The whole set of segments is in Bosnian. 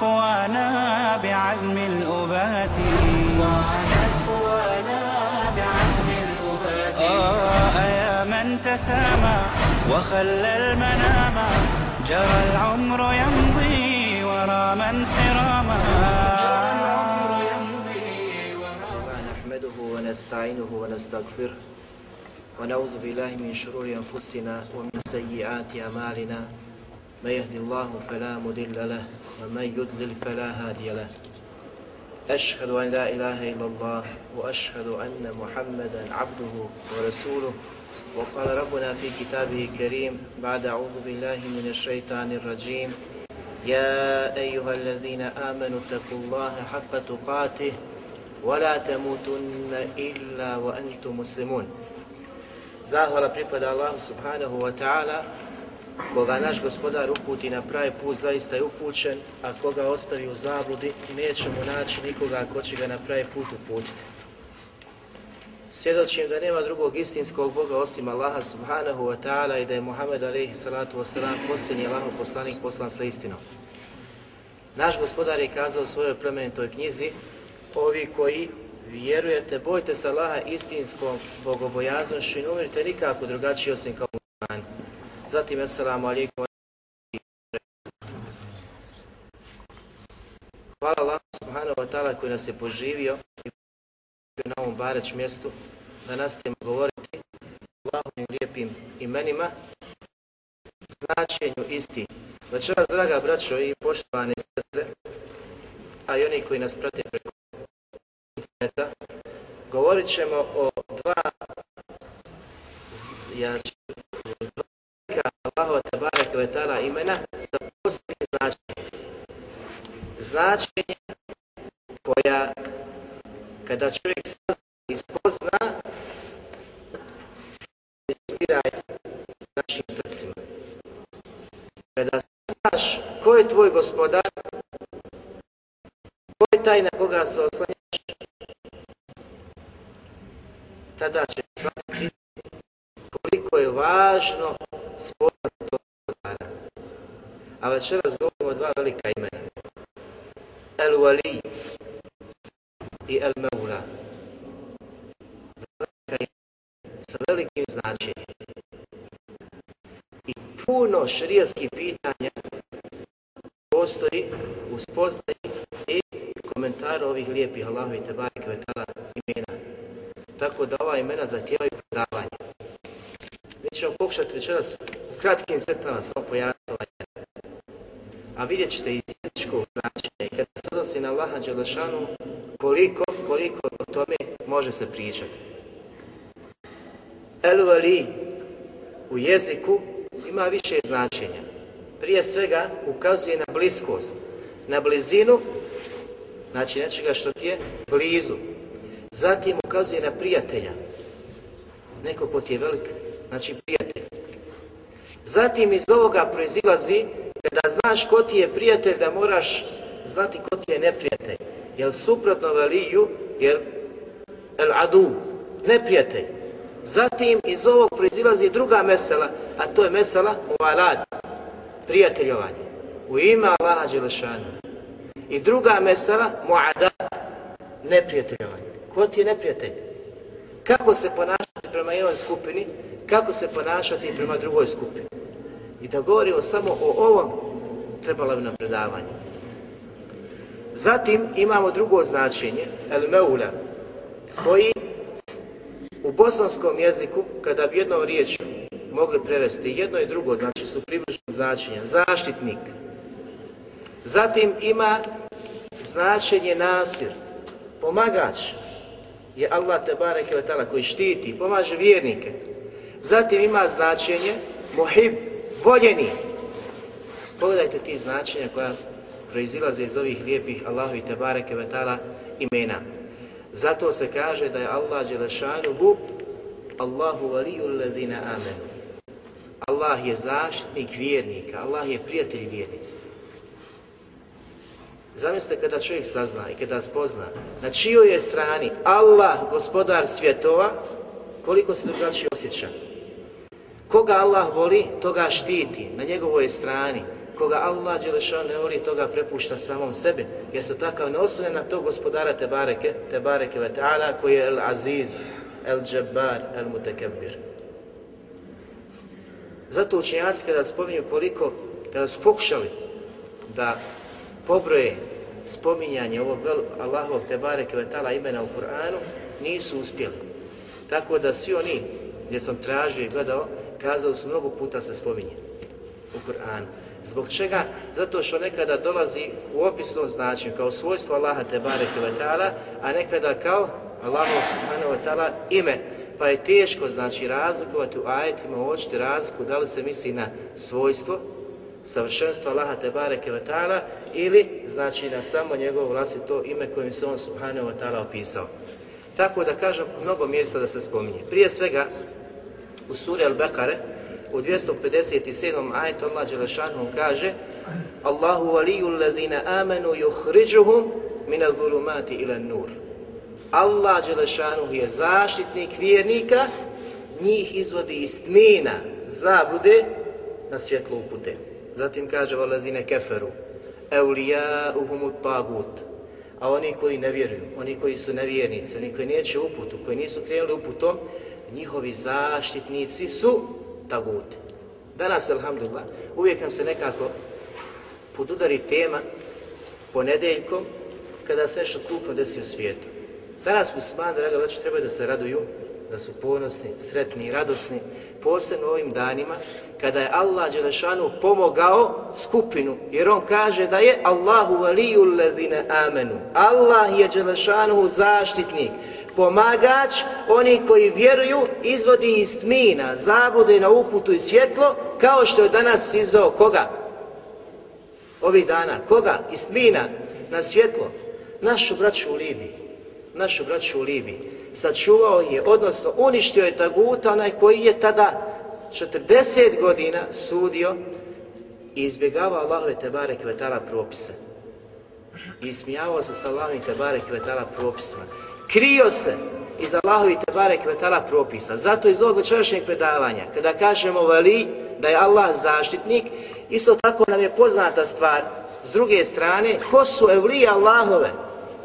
قوانا بعزم الأبات. آه يا من تسامى وخلى المنام. جرى العمر يمضي ورا من سراما. نحمده ونستعينه ونستغفره ونعوذ بالله من شرور أنفسنا ومن سيئات أعمالنا. من يهد الله فلا مضل له ومن يضلل فلا هادي له. أشهد أن لا إله إلا الله وأشهد أن محمدا عبده ورسوله. وقال ربنا في كتابه الكريم بعد أعوذ بالله من الشيطان الرجيم يا أيها الذين آمنوا اتقوا الله حق تقاته ولا تموتن إلا وأنتم مسلمون. Zahvala pripada Allahu subhanahu wa ta'ala koga naš gospodar uputi na pravi put zaista je upućen, a koga ostavi u zabludi neće mu naći nikoga ko će ga na pravi put uputiti. Svjedočim da nema drugog istinskog Boga osim Allaha subhanahu wa ta'ala i da je Muhammed alaihi salatu wa salam posljednji Allahov poslanik poslan sa istinom. Naš gospodar je kazao u svojoj plemenitoj knjizi ovi koji vjerujete, bojte se Allaha istinskom bogobojaznošću i ne umirite nikako drugačije osim kao muslimani. Zatim, assalamu alaikum. Hvala Allah subhanahu wa ta'ala koji nas je poživio i na ovom bareć mjestu da nastavimo govoriti Allahovim lijepim imenima značenju isti. Večeras, draga braćo i poštovane sestre, a i oni koji nas prate preko interneta, govorit ćemo o dva ja ću, Allahova tabaraka Kvetala imena sa posebnim značenjem. Značenje koja kada čovjek sazna i spozna inspiraj našim srcima. Kada znaš ko je tvoj gospodar, ko je taj na koga se oslanjaš, tada će shvatiti koliko je važno spoznati. A večeras govorimo dva velika imena. El Wali i El Meula. Sa velikim značenjem. I puno šrijaskih pitanja postoji u spoznaji i komentaru ovih lijepih Allahovi tebareke vetala imena. Tako da ova imena zahtijevaju predavanje. Mi ćemo pokušati večeras u kratkim crtama sa A vidjet ćete iz jezičkog značenja i kada se odnosi na Allaha Đelešanu, koliko, koliko o tome može se pričati. El Vali u jeziku ima više značenja. Prije svega ukazuje na bliskost, na blizinu, znači nečega što ti je blizu. Zatim ukazuje na prijatelja. Neko ko ti je velik, znači prijatelj. Zatim iz ovoga proizilazi da znaš ko ti je prijatelj, da moraš znati ko ti je neprijatelj. Jer suprotno veliju, jer el adu, neprijatelj. Zatim iz ovog proizilazi druga mesela, a to je mesela mualad, prijateljovanje. U ime Allaha Đelešanu. I druga mesela muadat, neprijateljovanje. Ko ti je neprijatelj? Kako se ponašati prema jednoj skupini, kako se ponašati prema drugoj skupini. I da govorimo samo o ovom, trebalo bi nam predavanje. Zatim imamo drugo značenje, el meula, koji u bosanskom jeziku, kada bi jednom riječu mogli prevesti jedno i drugo, znači su približno značenja, zaštitnik. Zatim ima značenje nasir, pomagač, je Allah te bareke taala koji štiti, pomaže vjernike. Zatim ima značenje muhib, voljeni. Pogledajte ti značenja koja proizilaze iz ovih lijepih Allahu i Tebareke Vetala imena. Zato se kaže da je Allah Đelešanuhu Allahu valiju ladina amenu. Allah je zaštitnik vjernika, Allah je prijatelj vjernica. Zamislite kada čovjek sazna i kada spozna na čijoj je strani Allah, gospodar svjetova, koliko se drugačije osjeća. Koga Allah voli, toga štiti, na njegovoj strani. Koga Allah Đelešan ne voli, toga prepušta samom sebi. Jer se takav ne osnovne na to gospodara Tebareke, Tebareke ve ta'ala, koji je El Aziz, El Džabbar, El Mutekebir. Zato učenjaci kada spominju koliko, kada su pokušali da pobroje spominjanje ovog Allahovog Tebareke ve ta'ala imena u Kur'anu, nisu uspjeli. Tako da svi oni gdje sam tražio i gledao, kazao su mnogo puta se spominje u Kur'anu. Zbog čega? Zato što nekada dolazi u opisnom značenju kao svojstvo Allaha te bareke ve taala, a nekada kao Allahu subhanahu wa taala ime. Pa je teško znači razlikovati u ajetima, uočiti razliku da li se misli na svojstvo savršenstva Allaha te bareke ve taala ili znači na samo njegovo vlastito ime kojim se on subhanahu wa taala opisao. Tako da kažem mnogo mjesta da se spominje. Prije svega u suri Al-Bekare u 257. ajetu Allah Đelešanu kaže Allahu valiju alladhina amanu yukhrijuhum min adh-dhulumati ila an-nur. Allah Đelešanu je zaštitnik vjernika, njih izvodi iz tmina, zablude na svjetlo upute. Zatim kaže valazine keferu, eulijauhumu tagut, a oni koji ne vjeruju, oni koji su nevjernici, oni koji neće uputu, koji nisu krenuli uputom, njihovi zaštitnici su taguti. Danas, alhamdulillah, uvijek nam se nekako podudari tema ponedeljkom kada se nešto krupno desi u svijetu. Danas muslimani, draga braću, trebaju da se raduju, da su ponosni, sretni i radosni, posebno ovim danima, kada je Allah Đelešanu pomogao skupinu, jer on kaže da je Allahu valiju ledine amenu. Allah je Đelešanu zaštitnik, pomagač, oni koji vjeruju, izvodi iz tmina, zabude na uputu i svjetlo, kao što je danas izveo koga? Ovih dana. Koga? Iz tmina na svjetlo. Našu braću u Libiji. Našu braću u Libiji. Sačuvao je, odnosno uništio je taguta, onaj koji je tada 40 godina sudio i izbjegavao Allahove Tebare Kvetala propise. I smijavao se sa Allahovim Tebare Kvetala propisima krio se iz Allahovi Tebare Kvetala propisa. Zato iz ovog večerašnjeg predavanja, kada kažemo veli da je Allah zaštitnik, isto tako nam je poznata stvar, s druge strane, ko su evlije Allahove?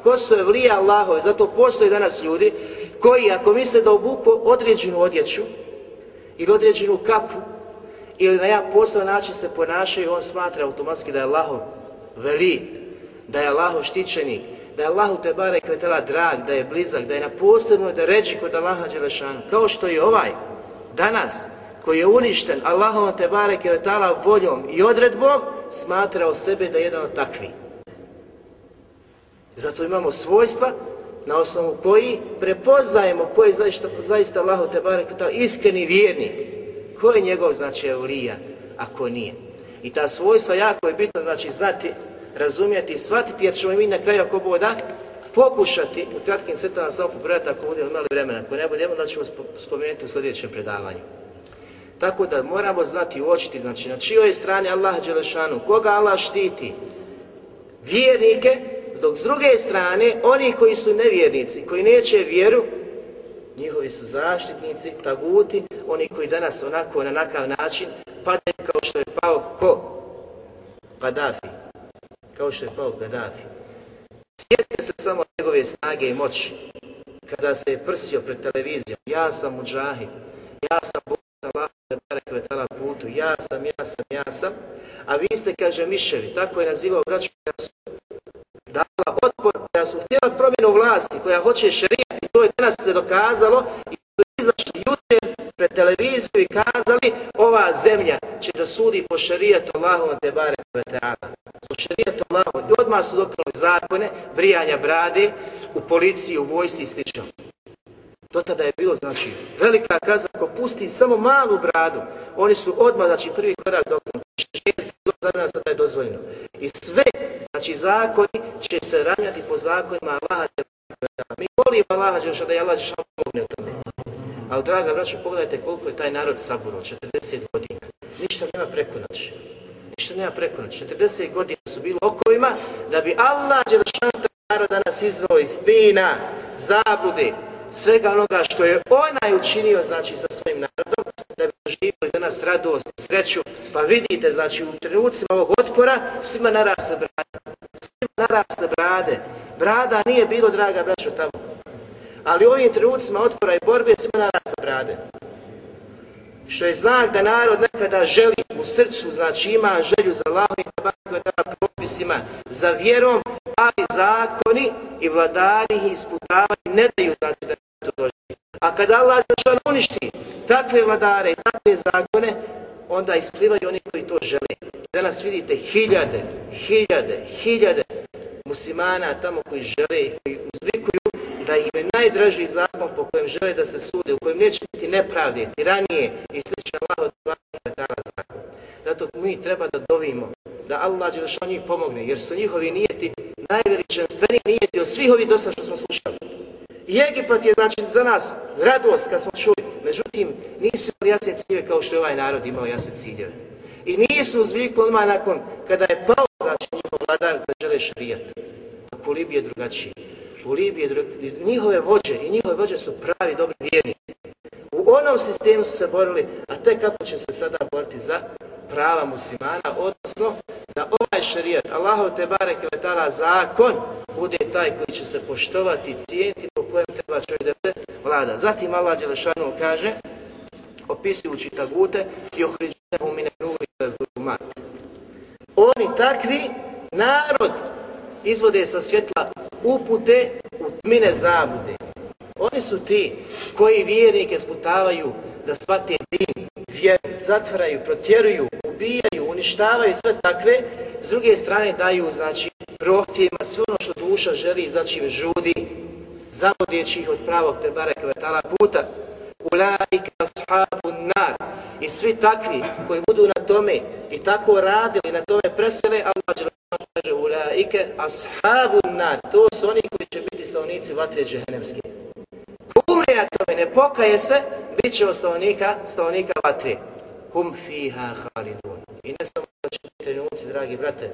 Ko su evlije Allahove? Zato postoje danas ljudi koji, ako misle da obuku određenu odjeću ili određenu kapu, ili na jedan poseban način se ponašaju, on smatra automatski da je Allahov veli, da je Allahov štićenik, da je Allahu te bare kvetala drag, da je blizak, da je na posebnoj da ređi kod Allaha Đelešanu. Kao što je ovaj danas koji je uništen Allahom te bare kvetala voljom i odredbom, smatrao sebe da je jedan od takvi. Zato imamo svojstva na osnovu koji prepoznajemo ko je zaista, zaista Allahu te bare kvetala iskreni vjernik. Ko je njegov znači evlija, a ko nije. I ta svojstva jako je bitno znači znati razumijeti i shvatiti, jer ćemo mi na kraju ako boda pokušati u kratkim crtama samo pobrojati ako budemo imali vremena. Ako ne budemo, da ćemo spomenuti u sljedećem predavanju. Tako da moramo znati i uočiti, znači na čijoj strani Allah Đelešanu, koga Allah štiti, vjernike, dok s druge strane, oni koji su nevjernici, koji neće vjeru, njihovi su zaštitnici, taguti, oni koji danas onako na nakav način padaju kao što je pao ko? Kadafi kao što je pao Gaddafi. Sjetite se samo njegove snage i moći, kada se je prsio pred televizijom, ja sam muđahid, ja sam Bog sa da barek putu, ja sam, ja sam, ja sam, a vi ste, kaže, miševi, tako je nazivao braću koja su dala otpor, koja su htjela promjenu vlasti, koja hoće šerijati, to je danas se dokazalo i su izašli ljudi pred televiziju i kazali ova zemlja će da sudi po šerijatu Allahom te bare vetala po šarijetu Allahu i odmah su dokonali zakone brijanja brade u policiji, u vojsi i slično. Do tada je bilo, znači, velika kazna ko pusti samo malu bradu, oni su odmah, znači, prvi korak dokonali. Šest godina sada je dozvoljeno. I sve, znači, zakoni će se ranjati po zakonima Allaha Mi volimo Allaha da je Allah Đelešanu pomogne u tome. Ali draga braću, pogledajte koliko je taj narod saburo, 40 godina. Ništa nema preko noći. Ništa nema preko noći. 40 godina su bili okovima da bi Allah Đelešanu narod danas izvao iz spina, zablude, svega onoga što je onaj učinio, znači, sa svojim narodom, da bi doživjeli danas radost, i sreću, pa vidite, znači, u trenucima ovog otpora, svima narasle brade. Svima narasle brade. Brada nije bilo, draga braćo, tamo. Ali u ovim trenucima otpora i borbe, svima narasta brade. Što je znak da narod nekada želi u srcu, znači ima želju za Allahom i propisima, za vjerom, ali zakoni i vladari ih isputavanje ne daju znači da to dođe. A kada Allah Đelešanu uništi takve vladare i takve zakone, onda isplivaju oni koji to žele. Danas vidite hiljade, hiljade, hiljade muslimana tamo koji žele i koji uzvikuju da im je najdraži zakon po kojem žele da se sude, u kojem neće biti nepravde, tiranije i slično Allah od dana zakon. Zato mi treba da dovimo da Allah Đelešan njih pomogne, jer su njihovi nijeti najveličanstveniji nijeti od svih ovih dosta što smo slušali. I Egipat je znači za nas radost kad smo čuli, međutim nisu imali jasne ciljeve kao što je ovaj narod imao jasne ciljeve. I nisu uzvikli odmah nakon kada je pao znači njihov vladar da žele šarijat. Pa Dok u Libiji je drugačije. U Libiji je drugačije. Njihove vođe i njihove vođe su pravi dobri vjernici. U onom sistemu su se borili, a te kako će se sada boriti za prava muslimana, odnosno da ovaj šarijat, Allahov te barek i vetala zakon, bude taj koji će se poštovati cijenti cijeniti po kojem treba čovjek da se vlada. Zatim Allah Đelešanu kaže, opisujući tagute, i ohriđenehu mine nuli zulumat. Oni takvi, narod, izvode sa svjetla upute u tmine zabude. Oni su ti koji vjernike sputavaju da shvate din, vjer, zatvaraju, protjeruju, ubijaju, uništavaju sve takve, s druge strane daju, znači, prohtjevima sve ono što duša želi, znači, žudi, zavodeći ih od pravog te bareke vetala puta. Ulaika ashabu nar. I svi takvi koji budu na tome i tako radili, na tome presele, Allah će kaže ulaike ashabu nar. To su oni koji će biti stavnici vatre džehennemske. Ko umre na tome, ne pokaje se, bit će od stavnika, stavnika vatre hum fiha halidun. I ne samo da će biti trenuci, dragi brate,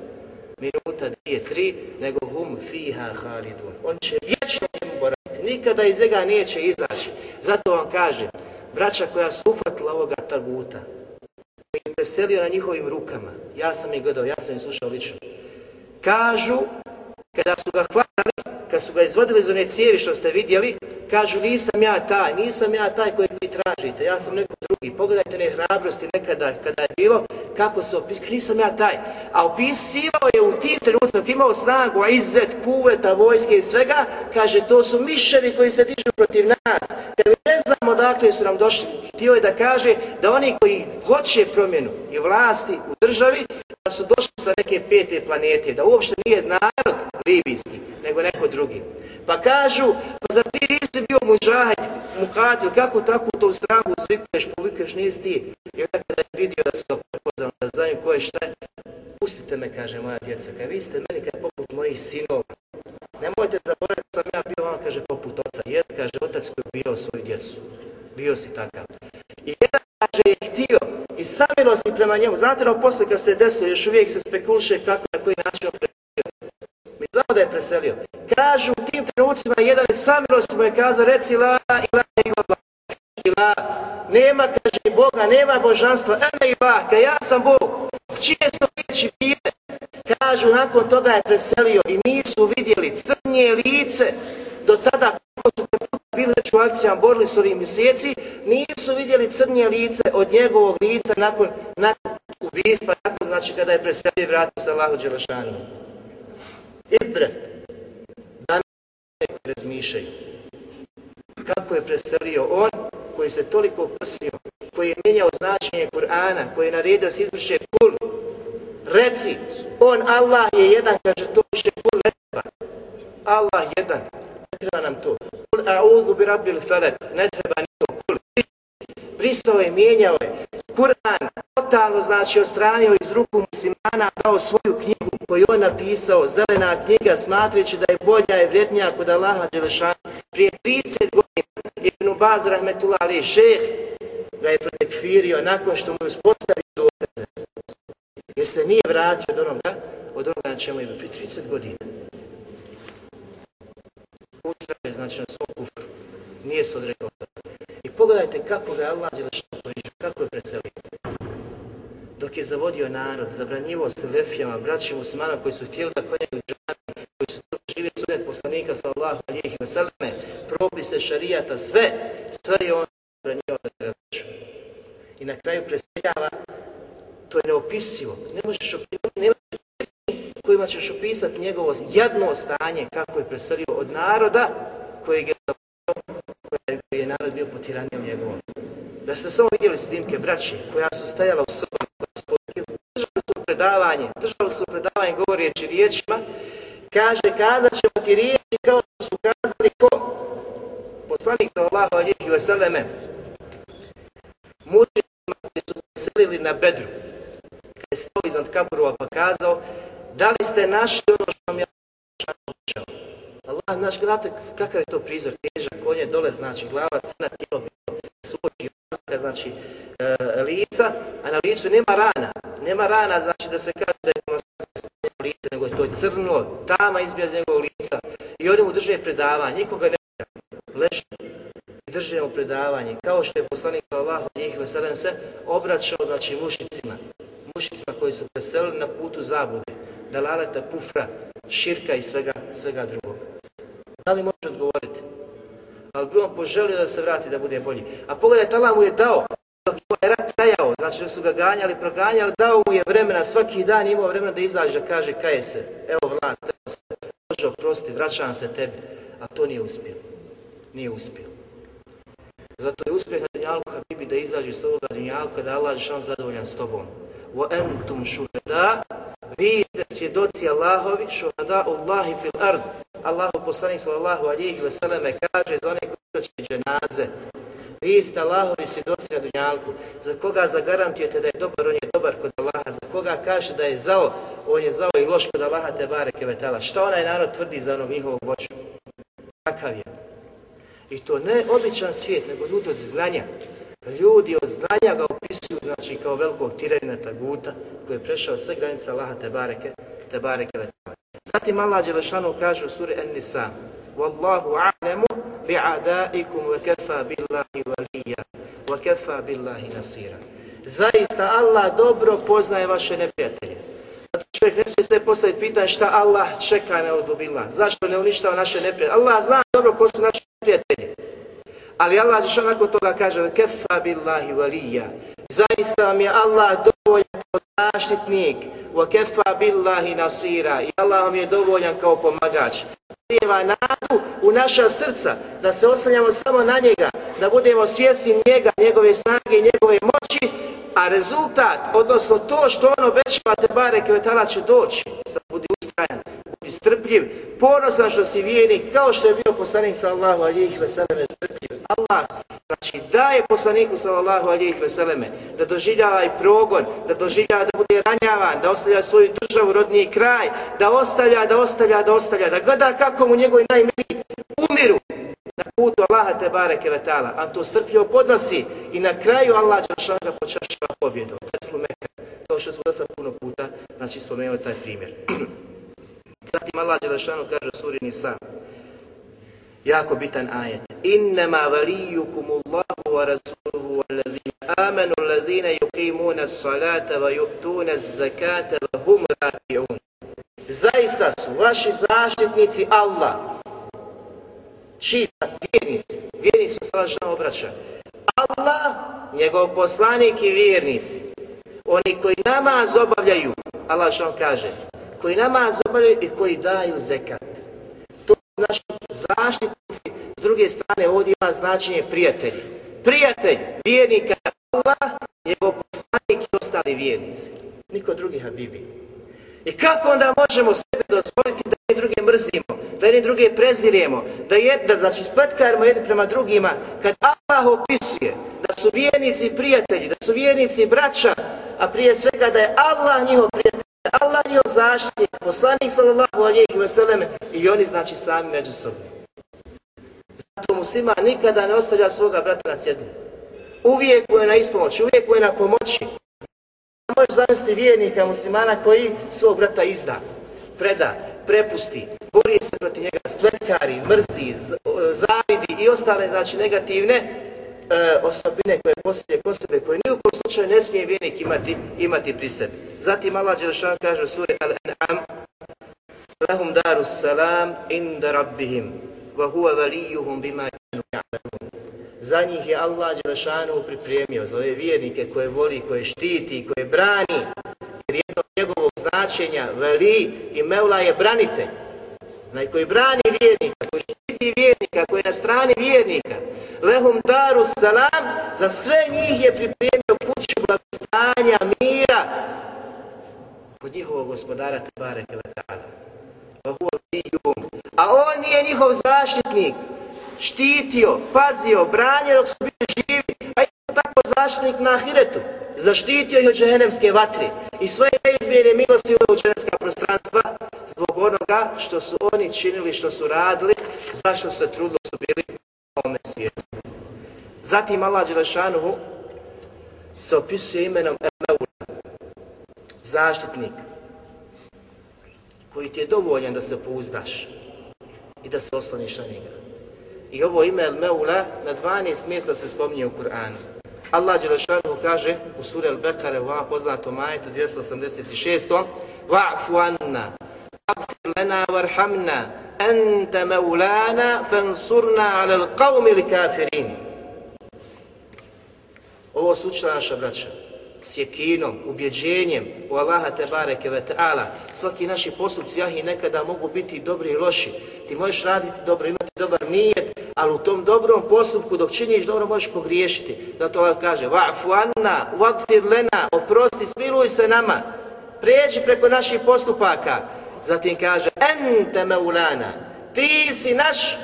minuta, dvije, tri, nego hum fiha halidun. On će vječno njemu boraviti, nikada iz njega neće izaći. Zato vam kaže, braća koja su uhvatila ovoga taguta, koji je preselio na njihovim rukama, ja sam ih gledao, ja sam ih slušao lično, kažu, kada su ga hvatali, kad su ga izvodili iz one cijevi što ste vidjeli, kažu nisam ja taj, nisam ja taj kojeg vi tražite, ja sam neko drugi. Pogledajte ne hrabrosti nekada kada je bilo, kako se opisao, nisam ja taj. A opisivao je u tim trenucima, imao snagu, a izet, kuveta, vojske i svega, kaže to su miševi koji se dižu protiv nas. Kad mi ne znamo dakle su nam došli, htio je da kaže da oni koji hoće promjenu i vlasti u državi, da su došli sa neke pete planete, da uopšte nije narod libijski, nego neko drugi. Pa kažu, pa zar ti nisi bio muđahid, mukatil, kako tako to u strahu zvikuješ, povikuješ, nisi ti. I onda kada je vidio da su to prepoznali, da znaju ko je šta je, pustite me, kaže moja djeca, kaj vi ste meni kaj poput mojih sinova. Nemojte zaboraviti, sam ja bio vam, kaže, poput oca. Jes, kaže, otac koji je bio svoju djecu. Bio si takav. I jedan, kaže, je htio i samilosti prema njemu. Znate, no, posle kad se desilo, još uvijek se spekuliše kako, na koji način on znamo da je preselio. Kažu u tim trenucima, jedan je samilost mu pa je kazao, reci la ilaha ila ila. Nema, kaže, Boga, nema božanstva. Ene ila, ka ja sam Bog. Čije su riječi bile? Kažu, nakon toga je preselio i nisu vidjeli crnje lice do sada kako su bili već u akcijama, borili su ovih mjeseci, nisu vidjeli crnje lice od njegovog lica nakon, nakon ubistva, nakon znači kada je preselio i vratio se Allahu Đelešanu. E, Ibret, danas neko razmišljaju. Kako je preselio on koji se toliko prsio, koji je mijenjao značenje Kur'ana, koji je naredio da se izvrše kul. Reci, on Allah je jedan, kaže to više kul ne treba. Allah jedan, ne treba nam to. Kul a'udhu bi rabbil felek, ne treba ni to kul. Brisao je, mijenjao je. Kur'an, totalno znači ostranio iz ruku muslimana dao svoju knjigu koju on napisao, zelena knjiga, smatrići da je bolja i vrednija kod Allaha Đelešana. Prije 30 godina Ibn Baz Rahmetullah Ali šeh ga je protekfirio nakon što mu je uspostavio dokaze. Jer se nije vratio od onoga, od onoga na čemu je prije 30 godina. Ustraje znači na svom kufru. Nije se odrekao I pogledajte kako ga je Allah Đelešanu ponižio, kako je preselio dok je zavodio narod, zabranjivo se lefijama, braći muslimana koji su htjeli da klanjaju džami, koji su htjeli živjeti sunet poslanika sallahu alijih i veselime, propise šarijata, sve, sve je on zabranjivo da ga vraća. I na kraju preseljava, to je neopisivo. Ne možeš opisati, ne možeš kojima ćeš opisati njegovo jadno stanje kako je preselio od naroda kojeg je koje je narod bio potiranijom njegovom. Da ste samo vidjeli snimke braći koja su stajala u sobama držali su predavanje, držali su predavanje govoreći riječima, kaže, kazat ćemo ti riječi kao da su kazali ko? Poslanik sallallahu alihi vseleme, mučnicima koji su selili na bedru, kada je stao iznad kaburova pa kazao, da li ste našli ono što vam ja učeo? Allah, znaš, gledate kakav je to prizor, težak konje, dole, znači, glava, crna, tijelo, suoči, znači, e, lica, a na licu nema rana. Nema rana, znači da se kaže da je demonstracija lice, nego je to crno, tama izbija iz njegovog lica. I oni mu drže predavanje, nikoga ne leži. Drže mu predavanje, kao što je poslanik Allah, njih veselen se, obraćao, znači, mušicima. Mušicima koji su preselili na putu zabude, dalaleta, kufra, širka i svega, svega drugog. Da li može odgovoriti? Ali bi on poželio da se vrati da bude bolji. A pogledajte, Allah mu je dao dok je ovaj rat trajao, znači da su ga ganjali, proganjali, dao mu je vremena, svaki dan imao vremena da izađe, da kaže kaje se, evo vlad, Bože oprosti, vraćam se tebi, a to nije uspio. Nije uspio. Zato je uspjeh na dunjalku Habibi da izađe s ovoga dunjalka, da Allah je zadovoljan s tobom. Wa entum shuhada vi ste svjedoci Allahovi, šuhada Allahi fil ard. Allahu poslanik sallallahu alihi veseleme kaže za one koji će dženaze, Vi ste Allahovi svjedoci na dunjalku. Za koga zagarantujete da je dobar, on je dobar kod Allaha. Za koga kaže da je zao, on je zao i loš kod Allaha te bareke vetala. Šta onaj narod tvrdi za onog njihovog voću? Kakav je? I to ne običan svijet, nego ljudi od znanja. Ljudi od znanja ga opisuju, znači kao velikog tiranina taguta, koji je prešao sve granice Allaha te bareke, te bareke vetala. Zatim Allah Đelešanu kaže u suri An-Nisa, Wallahu a'lemu bi'adaikum wa kafa billahi waliya wa kafa billahi nasira. Zaista Allah dobro poznaje vaše neprijatelje. Zato čovjek ne smije se postaviti pitanje šta Allah čeka na odubila. Zašto ne uništava naše neprijatelje? Allah zna dobro ko su naši neprijatelji. Ali Allah Žešan nakon toga kaže kefa billahi waliya. Zaista vam je Allah dovoljan kao zaštitnik wa kefa billahi nasira. I Allah vam je dovoljan kao pomagač ulijeva nadu u naša srca, da se oslanjamo samo na njega, da budemo svjesni njega, njegove snage i njegove moći, a rezultat, odnosno to što on obećava te bare kvetala će doći, sad budi Znači, strpljiv, ponosan što si vjernik, kao što je bio poslanik sallallahu alijih veseleme strpljiv. Allah, znači daje poslaniku sallallahu alijih veseleme da doživljava i progon, da doživljava da bude ranjavan, da ostavlja svoju državu, rodni kraj, da ostavlja, da ostavlja, da ostavlja, da gleda kako mu njegovi najmiliji umiru na putu Allaha te bareke vetala, a to strpljivo podnosi i na kraju Allah će ga počašava pobjedom. Fethu Mekka, kao što smo da puno puta, znači spomenuli taj primjer. Zatim Allah Đelešanu kaže u suri Nisa, jako bitan ajet. Innama valijukum Allahu wa rasuluhu wa ladhina amanu ladhina yuqimuna salata wa yu'tuna zakata wa hum raki'un. Zaista su vaši zaštitnici Allah, čita, vjernici, vjernici se vaša obraća. Allah, njegov poslanik i vjernici, oni koji namaz obavljaju, Allah što kaže, koji namaz obavljaju i koji daju zekat. To su naši zaštitnici, s druge strane ovdje ima značenje prijatelji. Prijatelj vjernika Allah, njegov poslanik i ostali vjernici. Niko drugi Habibi. I kako onda možemo sebe dozvoliti da jedni druge mrzimo, da jedni druge preziremo, da, je, da znači spletkarimo jedni prema drugima, kad Allah opisuje da su vjernici prijatelji, da su vjernici braća, a prije svega da je Allah njihov prijatelj, Allah je zaštitnik, poslanik sallallahu alihi wasallam i oni znači sami među sobom. Zato muslima nikada ne ostavlja svoga brata na cjedinu. Uvijek mu je na ispomoć, uvijek mu je na pomoći. Možeš zamisliti vjernika muslimana koji svog brata izda, preda, prepusti, bori se protiv njega, spletkari, mrzi, zavidi i ostale znači negativne e, osobine koje poslije kod sebe, koje slučaju ne smije vjernik imati, imati pri sebi. Zatim Allah Đelešan kaže u suri Al-An'am Lahum daru salam inda rabbihim wa huwa valijuhum bima kanu ja'lamun. Za njih je Allah Đelešanu pripremio, za ove vjernike koje voli, koje štiti, koje brani, jer jedno njegovog značenja, veli i mevla je branite. Onaj koji brani vjernika, koji štiti vjernika, koji je na strani vjernika. Lehum daru salam, za sve njih je pripremio kuću blagostanja, mira, kod njihovog gospodara Tebare Keletana. Pa a on nije njihov zaštitnik, štitio, pazio, branio dok su bili živi, a isto tako zaštitnik na Ahiretu. Zaštitio ih od džehennemske vatre i svoje neizmjene milosti u džehennemska prostranstva zbog onoga što su oni činili, što su radili, zašto su se trudili, su bili ovome svijetu. Zatim Allah Đelešanuhu se opisuje imenom Emeula, zaštitnik, koji ti je dovoljan da se pouzdaš i da se osloniš na njega. I ovo ime Al-Meula na 12 mjesta se spominje u Kur'anu. Allah Đelešanu kaže u suri Al-Bekare u ovom poznatom majetu 286. Va'fu anna, فاغفر لنا وارحمنا أنت مولانا فانصرنا على القوم الكافرين. Ovo su učila naša braća s jekinom, ubjeđenjem u Allaha te bareke ve ta'ala. Svaki naši postupci jahi nekada mogu biti dobri i loši. Ti možeš raditi dobro, imati dobar nijet, ali u tom dobrom postupku dok činiš dobro možeš pogriješiti. Zato Allah kaže, wa'fu anna, wa'gfir lena, oprosti, smiluj se nama, prijeđi preko naših postupaka. Zatim kaže, ente meulana, ti si naš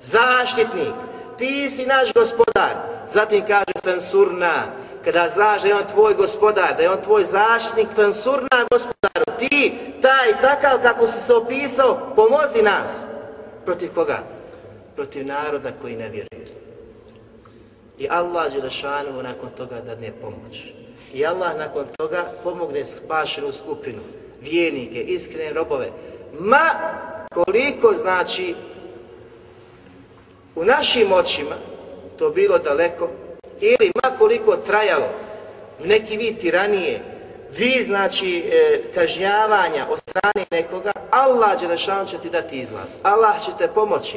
zaštitnik, ti si naš gospodar. Zatim kaže, fensurna, kada znaš da je on tvoj gospodar, da je on tvoj zaštitnik, fensurna gospodaru, ti, taj, takav kako si se opisao, pomozi nas. Protiv koga? Protiv naroda koji ne vjeruje. I Allah Đelešanu nakon toga dadne pomoć. I Allah nakon toga pomogne spašenu skupinu, vjernike, iskrene robove. Ma koliko znači u našim očima to bilo daleko ili ma koliko trajalo neki vid tiranije, vi znači e, kažnjavanja od strane nekoga, Allah Đelešan će ti dati izlaz. Allah će te pomoći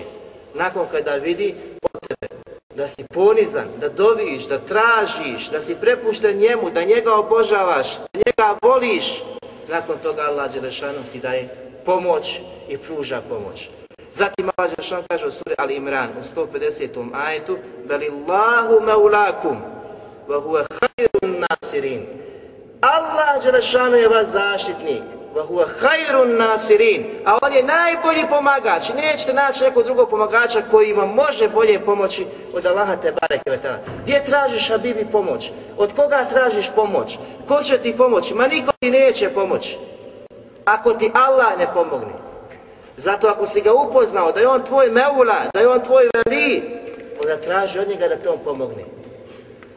nakon kada vidi od tebe da si ponizan, da doviš, da tražiš, da si prepušten njemu, da njega obožavaš, da njega voliš. Nakon toga Allah Đelešanu ti daje pomoć i pruža pomoć. Zatim Allah Đelešanu kaže u suri Ali Imran u 150. ajetu Velillahu maulakum wa huwa khairun nasirin Allah Đelešanu je vaš zaštitnik wa huwa khairun nasirin. A on je najbolji pomagač. Nećete naći nekog drugog pomagača koji vam može bolje pomoći od Allaha te bareke vetala gdje tražiš Habibi pomoć? Od koga tražiš pomoć? Ko će ti pomoći? Ma niko ti neće pomoći. Ako ti Allah ne pomogne. Zato ako si ga upoznao da je on tvoj meula, da je on tvoj veli, onda traži od njega da te on pomogne.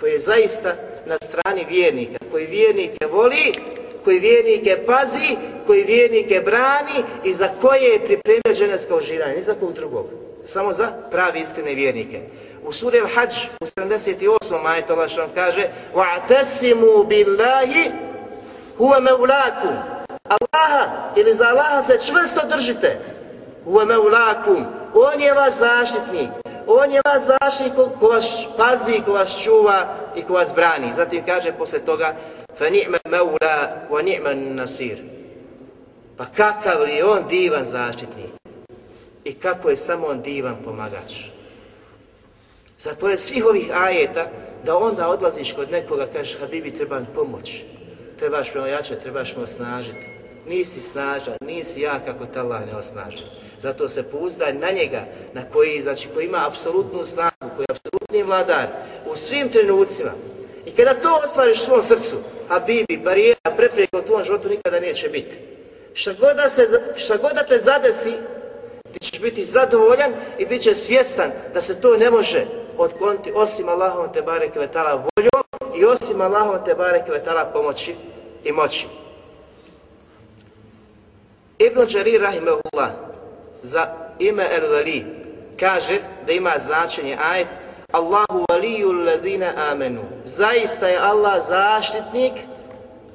Koji je zaista na strani vjernika, koji vjernike voli, koji vjernike pazi, koji vjernike brani i za koje je pripremio ženevsko uživanje, ni za kog drugog. Samo za pravi iskrene vjernike. U suri Al-Hajj u 78. majetu Allah što vam kaže وَعْتَسِمُوا بِاللَّهِ هُوَ مَوْلَاكُمْ Allaha ili za Allaha se čvrsto držite. Uve me ulakum. On je vaš zaštitnik. On je vaš zaštitnik ko vas pazi, ko vas čuva i ko vas brani. Zatim kaže posle toga fa ni'ma maula wa ni'ma nasir. Pa kakav li on divan zaštitnik? I kako je samo on divan pomagač? Sad, pored svih ovih ajeta, da onda odlaziš kod nekoga, kažeš, Habibi, treba mi pomoć, trebaš me ojačati, trebaš me osnažiti nisi snažan, nisi ja kako te Allah ne osnaži. Zato se pouzdaj na njega, na koji, znači, koji ima apsolutnu snagu, koji je apsolutni vladar u svim trenucima. I kada to ostvariš u svom srcu, a bibi, pa barijera, prepreka u tvojom životu nikada neće biti. Šta god, da se, šta god da te zadesi, ti ćeš biti zadovoljan i bit će svjestan da se to ne može otkloniti osim Allahom te bare kvetala voljom i osim Allahom te bare kvetala pomoći i moći. Ibn Đarir rahimahullah za ime El Vali kaže da ima značenje ajet Allahu valiju ladina amenu. Zaista je Allah zaštitnik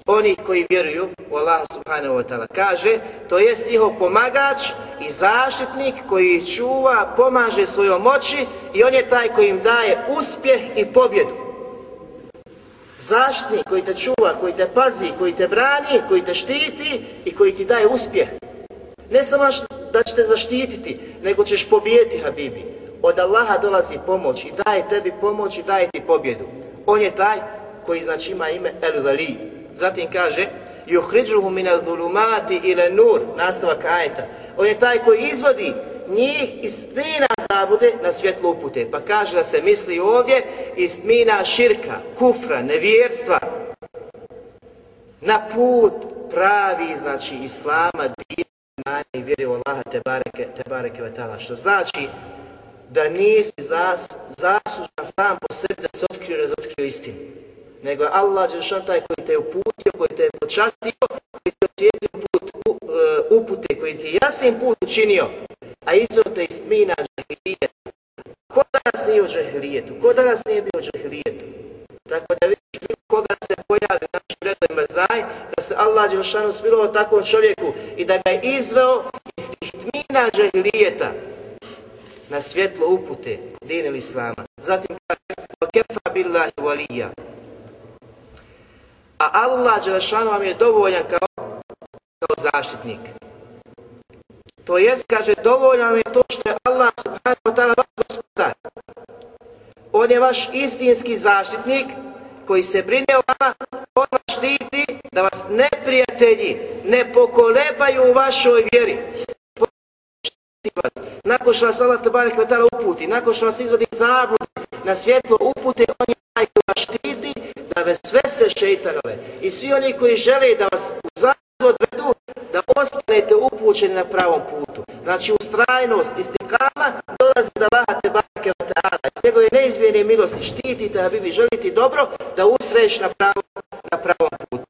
onih koji vjeruju u Allah subhanahu wa ta'ala. Kaže, to jest njihov pomagač i zaštitnik koji ih čuva, pomaže svojom moći i on je taj koji im daje uspjeh i pobjedu. Zaštitnik koji te čuva, koji te pazi, koji te brani, koji te štiti i koji ti daje uspjeh. Ne samo da će te zaštititi, nego ćeš pobijeti, Habibi. Od Allaha dolazi pomoć i daje tebi pomoć i daje ti pobjedu. On je taj koji znači ima ime El Vali. Zatim kaže Juhriđuhu mine zulumati ile nur, nastavak ajeta. On je taj koji izvodi njih iz tmina zabude na svjetlo upute. Pa kaže da se misli ovdje iz tmina širka, kufra, nevjerstva, na put pravi, znači, islama, dina, i vjeri u Allaha te bareke, te bareke vetala. Što znači da nisi zas, zaslužan sam po sebi da se otkrio i razotkrio istinu. Nego je Allah Đelšan taj koji te je uputio, koji te je počastio, koji te osvijetio put, u, uh, upute, koji ti je jasnim put učinio, a izveo te iz tmina džahilijet. Ko danas nije u džahilijetu? Ko danas nije bio u džahilijetu? Tako da vidiš bilo koga se pojavi u našim redovima znaj da se Allah Đelšanu smilovao takvom čovjeku i da ga je izveo iz tih tmina džahilijeta na svjetlo upute din ili islama. Zatim kaže وَكَفَا بِاللَّهِ وَلِيَّ A Allah Đelšanu vam je dovoljan kao, kao zaštitnik. To jest, kaže, dovoljno vam je to što je Allah subhanahu wa ta'ala vaš gospodar. On je vaš istinski zaštitnik koji se brine o vama, on vas štiti da vas neprijatelji ne pokolebaju u vašoj vjeri. Nakon što vas Allah tabarik ta'ala uputi, nakon što vas izvadi zablude na svjetlo upute, on je taj koji vas štiti da vas sve se šeitanove. I svi oni koji žele da vas u zabludu odvedu, da ostanete upućeni na pravom putu. Znači, ustrajnost, istikama, dolazi da vaha te barake wa ta'ala. Iz njegove neizmjene milosti štitite, a vi želiti dobro, da ustraješ na pravom, na pravom putu.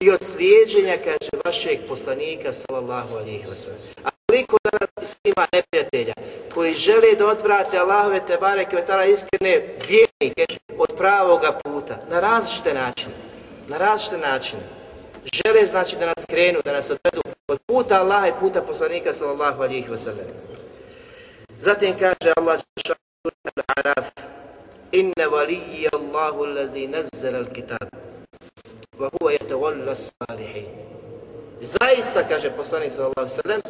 I od slijedženja, kaže, vašeg poslanika, sallallahu alihi wa sallam. A koliko danas ima neprijatelja koji žele da odvrate Allahove te bareke wa iskrene vjernike od pravoga puta, na različite načine. Na različite načine žele znači da nas krenu, da nas odvedu od puta Allaha i puta poslanika sallallahu alihi wa sallam. Zatim kaže Allah al-Araf Inna valiji Allahu allazi nazzala al-kitab wa huwa yatawalla as-salihin. Zaista, kaže poslanik sallallahu alaihi sallam,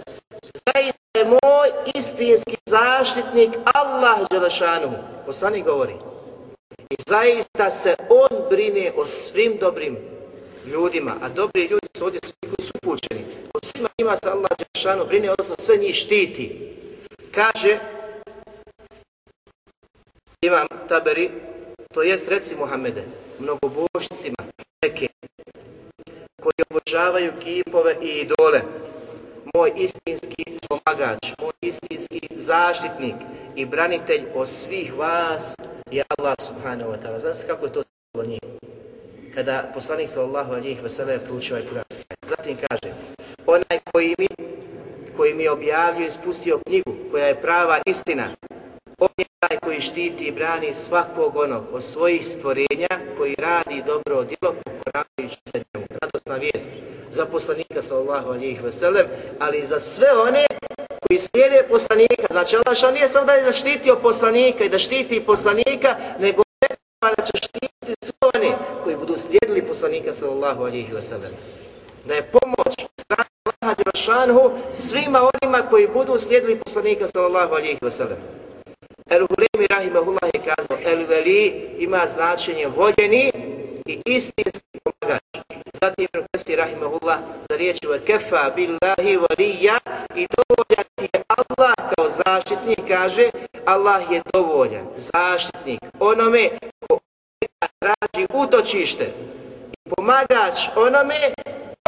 zaista je moj istinski zaštitnik Allah Đelešanuhu. Poslanik govori. I zaista se on brine o svim dobrim ljudima, a dobri ljudi su ovdje svi koji su upućeni. O svima njima se Allah Đešanu brine, odnosno sve njih štiti. Kaže, imam taberi, to jest reci Muhammede, mnogobožcima, neke, koji obožavaju kipove i idole, moj istinski pomagač, moj istinski zaštitnik i branitelj od svih vas je Allah subhanahu wa ta'ala. Znate kako je to njih? kada poslanik sallallahu alejhi ve sellem proučio ovaj kuranski Zatim kaže: Onaj koji mi koji mi objavljuje ispustio knjigu koja je prava istina. On je taj koji štiti i brani svakog onog od svojih stvorenja koji radi dobro djelo pokoravajući se njemu. Radosna vijest za poslanika sallallahu alijih ve sellem, ali za sve one koji slijede poslanika. Znači ono Allah nije samo da je zaštitio poslanika i da štiti poslanika, nego da će štititi sve one koji budu slijedili poslanika sallallahu alijih veselem. Da je pomoć strana Allaha Đerašanhu svima onima koji budu slijedili poslanika sallallahu alijih veselem. El Hulemi rahimahullah je kazao, El Veli ima značenje voljeni i istinski pomagač. Zatim Ibn Qasi rahimahullah za riječi kefa billahi valija i dovoljan ti je Allah kao zaštitnik, kaže Allah je dovoljan, zaštitnik onome ko traži utočište i pomagač onome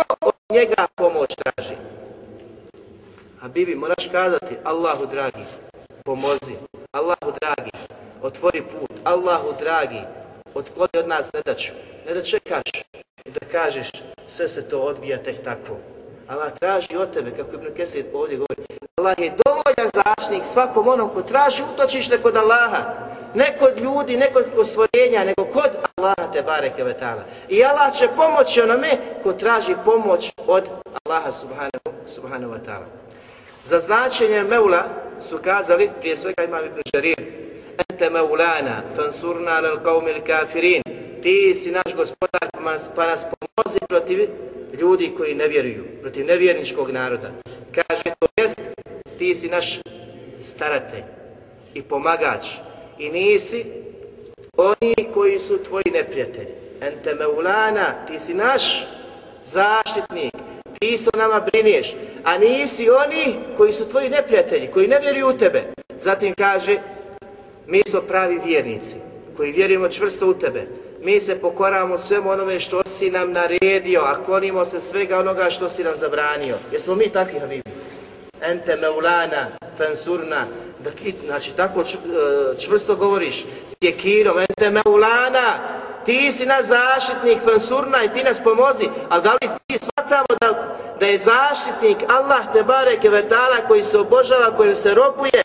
ko od njega pomoć traži. A Bibi, moraš kazati, Allahu dragi, pomozi, Allahu dragi, otvori put, Allahu dragi, otkloni od nas nedaću, ne da čekaš i da kažeš sve se to odvija tek tako. Allah traži od tebe, kako Ibn Kesir ovdje govori, Allah je dovoljan zaštnik svakom onom ko traži utočište kod Allaha, ne kod ljudi, ne kod stvorenja, nego kod Allaha te bareke vetala. I Allah će pomoći onome ko traži pomoć od Allaha subhanahu, subhanahu wa ta'ala. Za značenje Meula su kazali, prije svega imam Ibn Žarir, Ente Meulana, fansurna lal qawmil kafirin, ti si naš gospodar pa nas, pa nas pomozi protiv ljudi koji ne vjeruju, protiv nevjerničkog naroda. Kaže to jest, ti si naš staratelj i pomagač i nisi oni koji su tvoji neprijatelji. Ente Meulana, ti si naš zaštitnik, ti se o nama briniješ, a nisi oni koji su tvoji neprijatelji, koji ne vjeruju u tebe. Zatim kaže, mi smo pravi vjernici, koji vjerujemo čvrsto u tebe. Mi se pokoramo svemu onome što si nam naredio, a klonimo se svega onoga što si nam zabranio. Jesmo mi takvi, Habibi? Ente meulana, fansurna, da kit, znači tako e, čvrsto govoriš, s ente meulana, ti si naš zaštitnik, fansurna i ti nas pomozi, ali da li ti shvatamo da, da je zaštitnik Allah te bareke vetala koji se obožava, kojim se robuje,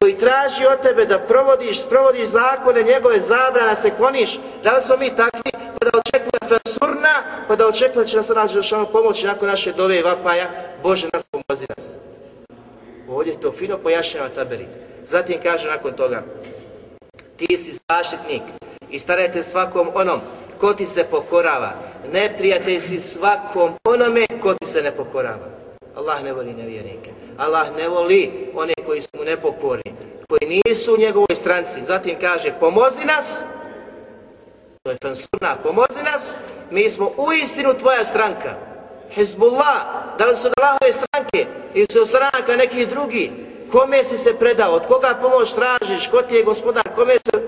koji traži od tebe da provodiš, sprovodiš zakone, njegove zabrana, se kloniš, da li smo mi takvi, pa da očekuje fansurna, pa da očekuje da će nas naći pomoći nakon naše dove i vapaja, Bože nas pomozi nas. Ovdje to fino pojašnjava Taberi. Zatim kaže nakon toga, ti si zaštitnik i starajte svakom onom ko ti se pokorava. Neprijatelj si svakom onome ko ti se ne pokorava. Allah ne voli nevjernike. Allah ne voli one koji su mu nepokorni, koji nisu u njegovoj stranci. Zatim kaže, pomozi nas, to je fansurna, pomozi nas, mi smo u istinu tvoja stranka. Hezbollah, da li su od Allahove stranke ili su od stranaka nekih drugi, kome si se predao, od koga pomoć tražiš, ko ti je gospodar, kome se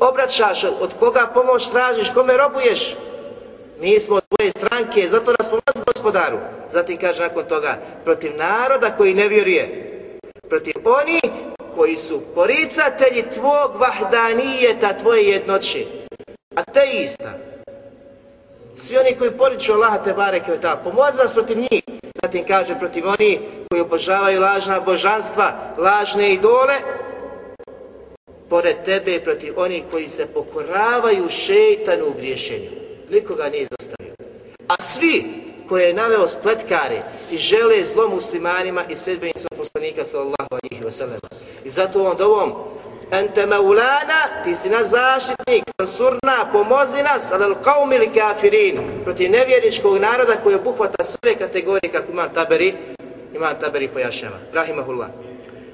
obraćaš, od koga pomoć tražiš, kome robuješ, mi smo od tvoje stranke, zato nas pomozi gospodaru. Zatim kaže nakon toga, protiv naroda koji ne vjeruje, protiv oni koji su poricatelji tvog vahdanijeta, tvoje jednoće, ateista, svi oni koji poriču Allaha te bareke ve taala pomozi nas protiv njih. Zatim kaže protiv oni koji obožavaju lažna božanstva lažne idole pored tebe i protiv oni koji se pokoravaju šejtanu u griješenju. Nikoga nije izostavio. A svi koje je naveo spletkari i žele zlo muslimanima i sredbenicima poslanika sallallahu alejhi ve sellem i zato on dovom Ente maulana, ti si naš zaštitnik, surna, pomozi nas, ali kaum ili kafirin, proti nevjerničkog naroda koji obuhvata sve kategorije kako ima taberi, ima taberi pojašnjava. Rahimahullah.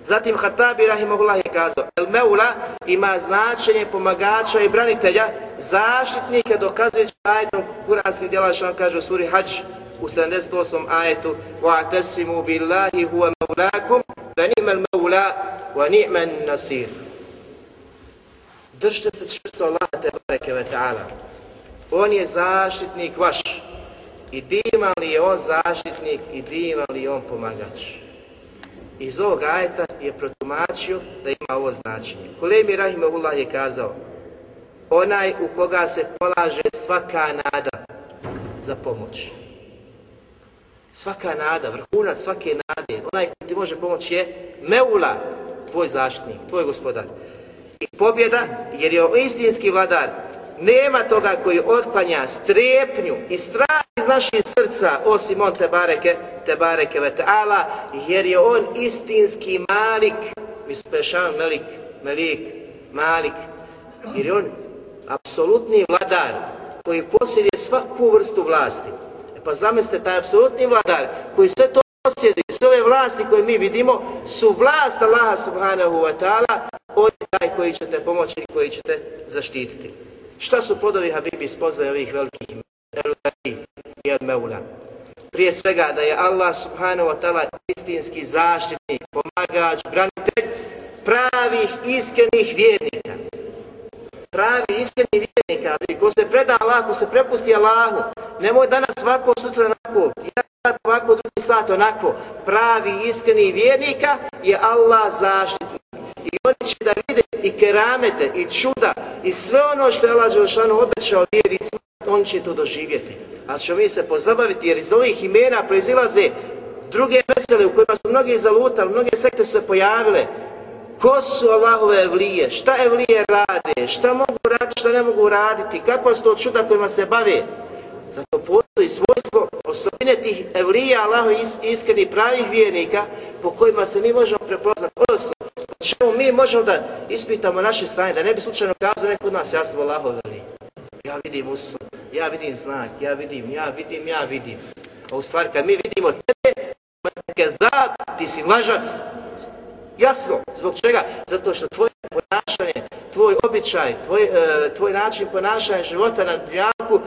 Zatim Hatabi Rahimahullah je kazao, El Meula ima značenje pomagača i branitelja, zaštitnika dokazujući ajetom kuranskih djela što on kaže u suri Hajj u 78. ajetu وَاَتَسِمُوا بِاللَّهِ هُوَ مَوْلَاكُمْ فَنِعْمَ الْمَوْلَا وَنِعْمَ النَّصِيرُ Držite se čvrsto Allaha te bareke ve ta'ala. On je zaštitnik vaš. I divan li je on zaštitnik i divan li je on pomagač. Iz ovog ajeta je protumačio da ima ovo značenje. Kulemi Rahimahullah je kazao onaj u koga se polaže svaka nada za pomoć. Svaka nada, vrhunac svake nade, onaj koji ti može pomoći je Meula, tvoj zaštitnik, tvoj gospodar i pobjeda, jer je istinski vladar. Nema toga koji otklanja strepnju i strah iz naših srca, osim on te bareke, te bareke ve ta'ala, jer je on istinski malik, mi spešavam melik, melik, malik, jer je on apsolutni vladar koji posjeduje svaku vrstu vlasti. E pa zamislite, taj apsolutni vladar koji sve to posjeduje, sve ove vlasti koje mi vidimo, su vlast Allaha subhanahu wa ta'ala, koji će te pomoći i koji će te zaštititi. Šta su podovi Habibi spoznaje ovih velikih El-Gari i El-Meula? Prije svega da je Allah subhanahu wa ta'ala istinski zaštitnik, pomagač, branitelj pravih, iskrenih vjernika. pravi iskreni vjernika, ko se preda Allahu, se prepusti Allahu, nemoj danas svako, sutra onako, jedan sat ovako, drugi sat onako. Pravi iskreni vjernika je Allah zaštitnik. I oni će da vide i keramete, i čuda, i sve ono što je Allah Đelšanu obećao vjericima, on će to doživjeti. Ali ćemo mi se pozabaviti, jer iz ovih imena proizilaze druge vesele u kojima su mnogi zalutali, mnoge sekte su se pojavile, Ko su Allahove evlije? Šta evlije rade? Šta mogu raditi, šta ne mogu raditi? Kako su to čuda kojima se bave? Zato postoji svojstvo osobine tih evlija Allaho iskreni pravih vjernika po kojima se mi možemo prepoznati. Odnosno, čemu mi možemo da ispitamo naše stanje, da ne bi slučajno kazao neko od nas, ja sam Allaho veli. Ja vidim usu, ja vidim znak, ja vidim, ja vidim, ja vidim. A u stvari, kad mi vidimo tebe, ti si lažac, Jasno. Zbog čega? Zato što tvoje ponašanje, tvoj običaj, tvoj, e, tvoj način ponašanja života na dnjaku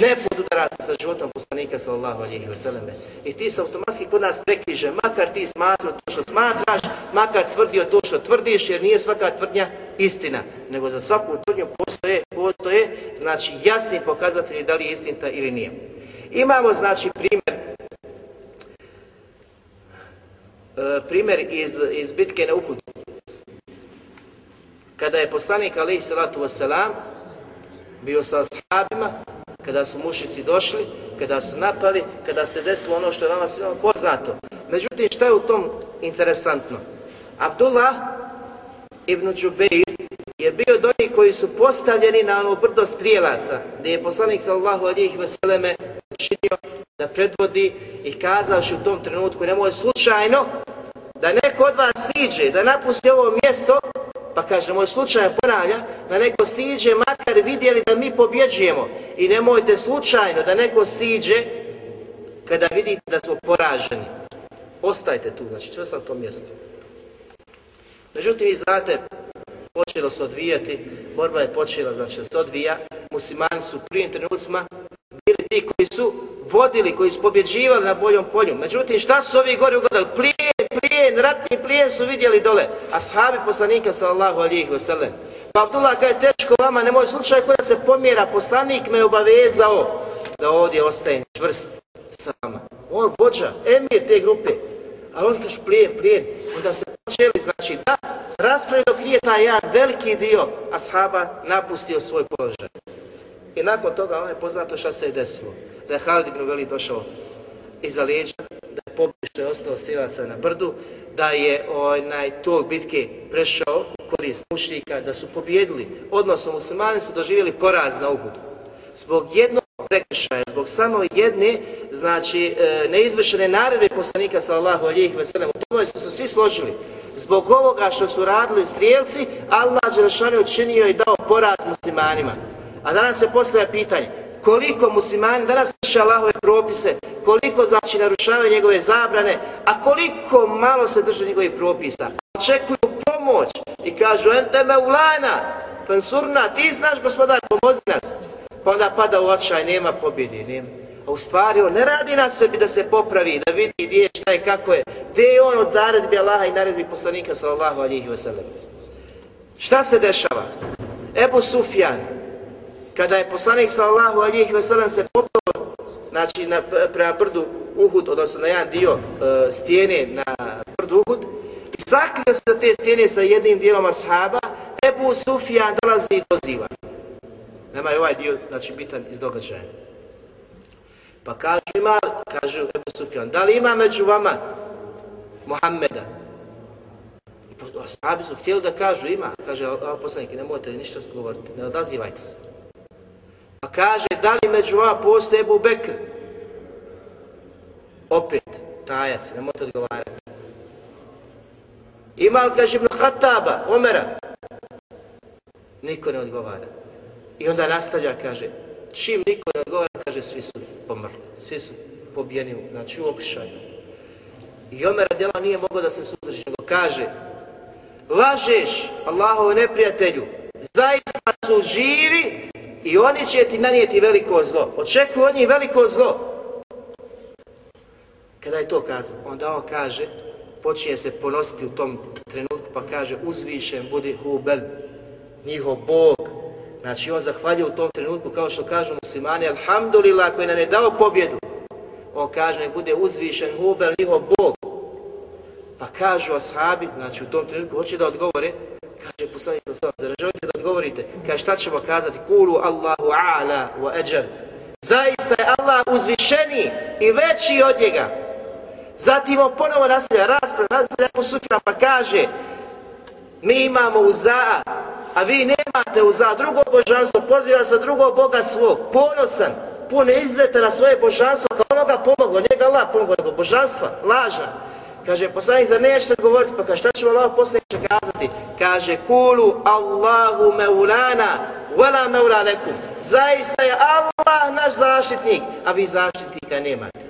ne podudara se sa životom poslanika sallallahu alihi vseleme. I ti se automatski kod nas prekriže, makar ti smatrao to što smatraš, makar tvrdio to što tvrdiš, jer nije svaka tvrdnja istina, nego za svaku tvrdnju postoje, postoje znači jasni pokazatelji da li je istinta ili nije. Imamo znači primjer E, primjer iz, iz bitke na Uhudu. Kada je poslanik alaihi salatu wasalam bio sa ashabima, kada su mušici došli, kada su napali, kada se desilo ono što je vama svima poznato. Međutim, što je u tom interesantno? Abdullah ibn Đubeir je bio do njih koji su postavljeni na ono brdo strijelaca, gdje je poslanik sallahu alijih veseleme učinio da predvodi i kazaoš u tom trenutku nemoj slučajno da neko od vas siđe, da napusti ovo mjesto, pa kaže, moj slučaj ponavlja, da neko siđe, makar vidjeli da mi pobjeđujemo i nemojte slučajno da neko siđe kada vidite da smo poraženi. Ostajte tu, znači, što na to mjesto. Međutim, vi znate, počelo se odvijati, borba je počela, znači, da se odvija, muslimani su prvim trenucima bili ti koji su vodili, koji su pobjeđivali na boljom polju. Međutim, šta su ovi gori ugodali? Plijen, plijen, ratni plijen su vidjeli dole. ashabi poslanika sallallahu alijih wasallam. Pa Abdullah kada je teško vama, nemoj slučaj koja se pomjera, poslanik me obavezao da ovdje ostajem čvrst sa vama. On vođa, emir te grupe. Ali oni kaže plijen, plijen. Onda se počeli, znači da raspravi dok nije taj jedan veliki dio ashaba napustio svoj položaj. I nakon toga ono je poznato šta se je desilo. Da je Halid ibn Veli došao iza leđa, da je pobio je ostao strelaca na brdu, da je onaj tog bitke prešao u korist mušljika, da su pobjedili, odnosno muslimani su doživjeli poraz na Uhudu. Zbog jednog prekršaja, zbog samo jedne, znači, e, neizvršene naredbe poslanika sallallahu alijih veselem, u tome su se svi složili. Zbog ovoga što su radili strijelci, Allah Đelešanu učinio i dao poraz muslimanima. A danas se postavlja pitanje, koliko muslimani danas vrše Allahove propise, koliko znači narušavaju njegove zabrane, a koliko malo se drže njegovih propisa. Očekuju pomoć i kažu, ente me ulana, pensurna, ti znaš gospodar, pomozi nas. Pa onda pada u očaj, nema pobjede, nema. A u stvari on ne radi na sebi da se popravi, da vidi gdje je, šta je, kako je. Gdje je on od naredbi Allaha i naredbi poslanika sallallahu alihi wasallam. Šta se dešava? Ebu Sufjan, kada je poslanik sallallahu alihi veselam se popao znači na, prema brdu Uhud, odnosno na jedan dio e, stijene na brdu Uhud, i sakrio se te stijene sa jednim dijelom ashaba, Ebu Sufjan dolazi i doziva. Nema je ovaj dio, znači, bitan iz događaja. Pa kažu ima, kaže Ebu Sufjan, da li ima među vama Muhammeda? I ashabi su htjeli da kažu ima, kaže poslanik, nemojte ništa govoriti, ne odazivajte se. Pa kaže, da li među vama postoje Ebu Bekr? Opet, tajac, ne možete odgovarati. Ima li, kaže, Ibn Khattaba, Omera? Niko ne odgovara. I onda nastavlja, kaže, čim niko ne odgovara, kaže, svi su pomrli, svi su pobijeni, znači u okršaju. I Omer djela nije mogao da se suzdrži, nego kaže, lažeš Allahove neprijatelju, zaista su živi i oni će ti nanijeti veliko zlo. Očekuju od njih veliko zlo. Kada je to kazao, onda on kaže, počinje se ponositi u tom trenutku, pa kaže, uzvišen budi Hubel, njihov Bog, Znači on zahvalio u tom trenutku kao što kažu muslimani, alhamdulillah koji nam je dao pobjedu. On kaže nek bude uzvišen Hubel, njihov Bog. Pa kažu ashabi, znači u tom trenutku hoće da odgovore, kaže poslanik sa sallam, zar želite da odgovorite? Kaže šta ćemo kazati? Kulu Allahu a'la wa ajal. Zaista je Allah uzvišeni i veći od njega. Zatim on ponovo nastavlja rasprav, nastavlja po sufijama pa kaže mi imamo uza, a vi nemate uza, drugo božanstvo, poziva sa drugog Boga svog, ponosan, puno izveta na svoje božanstvo, kao onoga pomoglo, njega Allah pomoglo, nego božanstva, lažna. Kaže, poslanik, za nešto govoriti? Pa kaže, šta ćemo Allah poslanik kazati? Kaže, kulu Allahu meulana, vela meula lekum. Zaista je Allah naš zaštitnik, a vi zaštitnika nemate.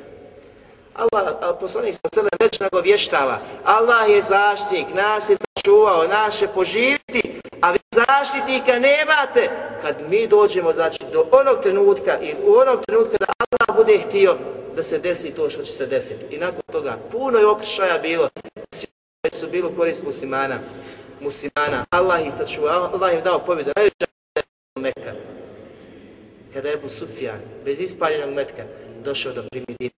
Allah, poslanik sa sebe već nagovještava, Allah je zaštitnik, nas je sačuvao, naše poživiti, a vi zaštitnika nemate. Kad mi dođemo, znači, do onog trenutka i u onog trenutka da Allah bude htio da se desi to što će se desiti. I nakon toga puno je okršaja bilo, svi su bilo korist muslimana, muslimana, Allah ih sačuvao, Allah im dao pobjedu, najveća je Mekka. Kada je Ebu Sufjan, bez ispaljenog metka, došao da primi dinu,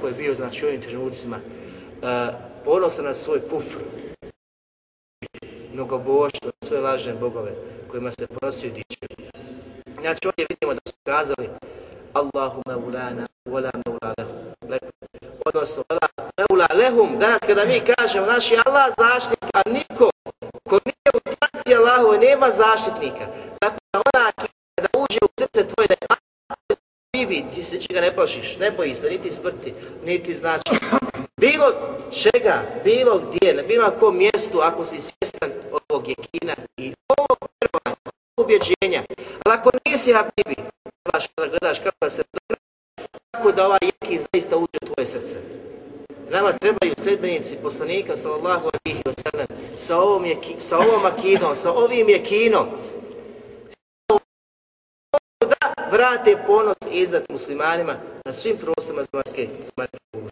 koji je bio, znači, u ovim trenucima, uh, ponosan na svoj kufr, mnogoboštvo, svoje lažne bogove kojima se ponosio dičio. Znači ovdje vidimo da su kazali Allahu maulana wala maula lehum. Odnosno, wala maula lehum. Danas kada mi kažemo je Allah zaštitnik, a niko ko nije u stranci Allahove nema zaštitnika. Tako da ona kada uđe u srce tvoje da je Bibi, ti se čega ne plašiš, ne boji se, niti smrti, niti znači. Bilo čega, bilo gdje, na bilo kom mjestu, ako si svjestan ovog jekina i ovog vjerovanja, ubjeđenja, ali ako nisi Habibi, gledaš, gledaš kako se dogra, tako da ovaj jekin zaista uđe u tvoje srce. Nama trebaju sledbenici poslanika, sallallahu alihi wa sallam, sa ovom, jeki, sa ovom akidom, sa ovim jekinom, da vrate ponos i muslimanima na svim prostorima zemaljske zemaljske kugle.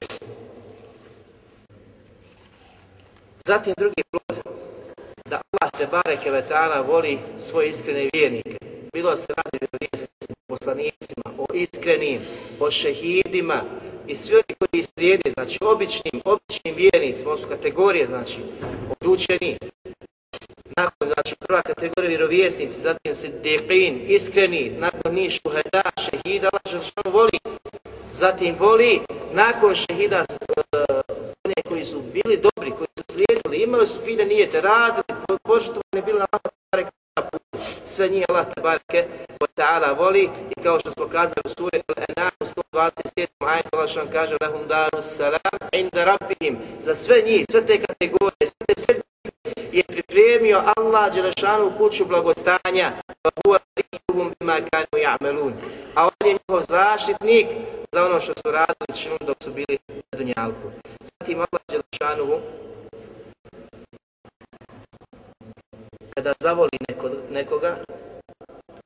Zatim drugi plod, da Allah te bareke ve ta'ala voli svoje iskrene vjernike. Bilo se radi o poslanicima, o iskrenim, o šehidima i svi oni koji slijede, znači običnim, običnim vjernicima, ovo su kategorije, znači, od učeni, nakon, znači, prva kategorija vjerovjesnici, zatim se iskreni, nakon njih šuhada, šehida, Allah voli, zatim voli, nakon šehida, uh, one koji su bili dobri, koji su slijedili, imali su fine nijete, radili, požetovani bili na Allah sve njih Allah tabareke wa ta'ala voli i kao što smo kazali u suri Al-An'am 127. ajet Allah što kaže lahum daru salam inda rabbihim za sve njih, sve te kategorije, sve te sedmi je pripremio Allah Đelešanu kuću blagostanja wa huwa rihuhum bima kanu ja'melun a on je njihov zaštitnik za ono što su radili činom dok su bili na dunjalku. Zatim Allah Đelešanu kada zavoli neko, nekoga,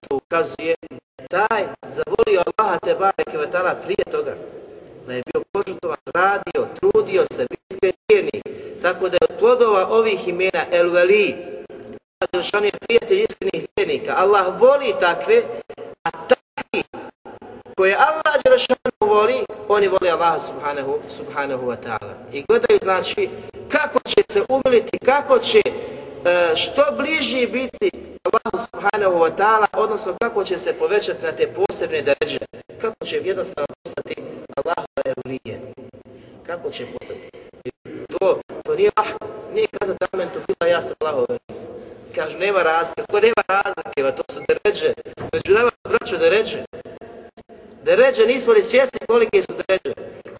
to ukazuje taj zavolio Allaha te bareke vetala prije toga, da je bio požutovan, radio, trudio se, bio vjernik, tako da je od plodova ovih imena El Veli, Đelšan je prijatelj iskrenih vjernika, Allah voli takve, a takvi koje Allah Đelšanu voli, oni voli Allah subhanahu, subhanahu wa ta'ala. I gledaju, znači, kako će se umiliti, kako će E, što bliži biti Allahu subhanahu wa ta'ala, odnosno kako će se povećati na te posebne deređe, kako će jednostavno postati Allahove evlije. Kako će postati? To, to nije lahko, nije kazati amen, to bila ja sam Allahove Kažu, nema razlike, ko nema razlike, to su deređe, među nama braću deređe. Deređe, nismo li svjesni kolike su deređe?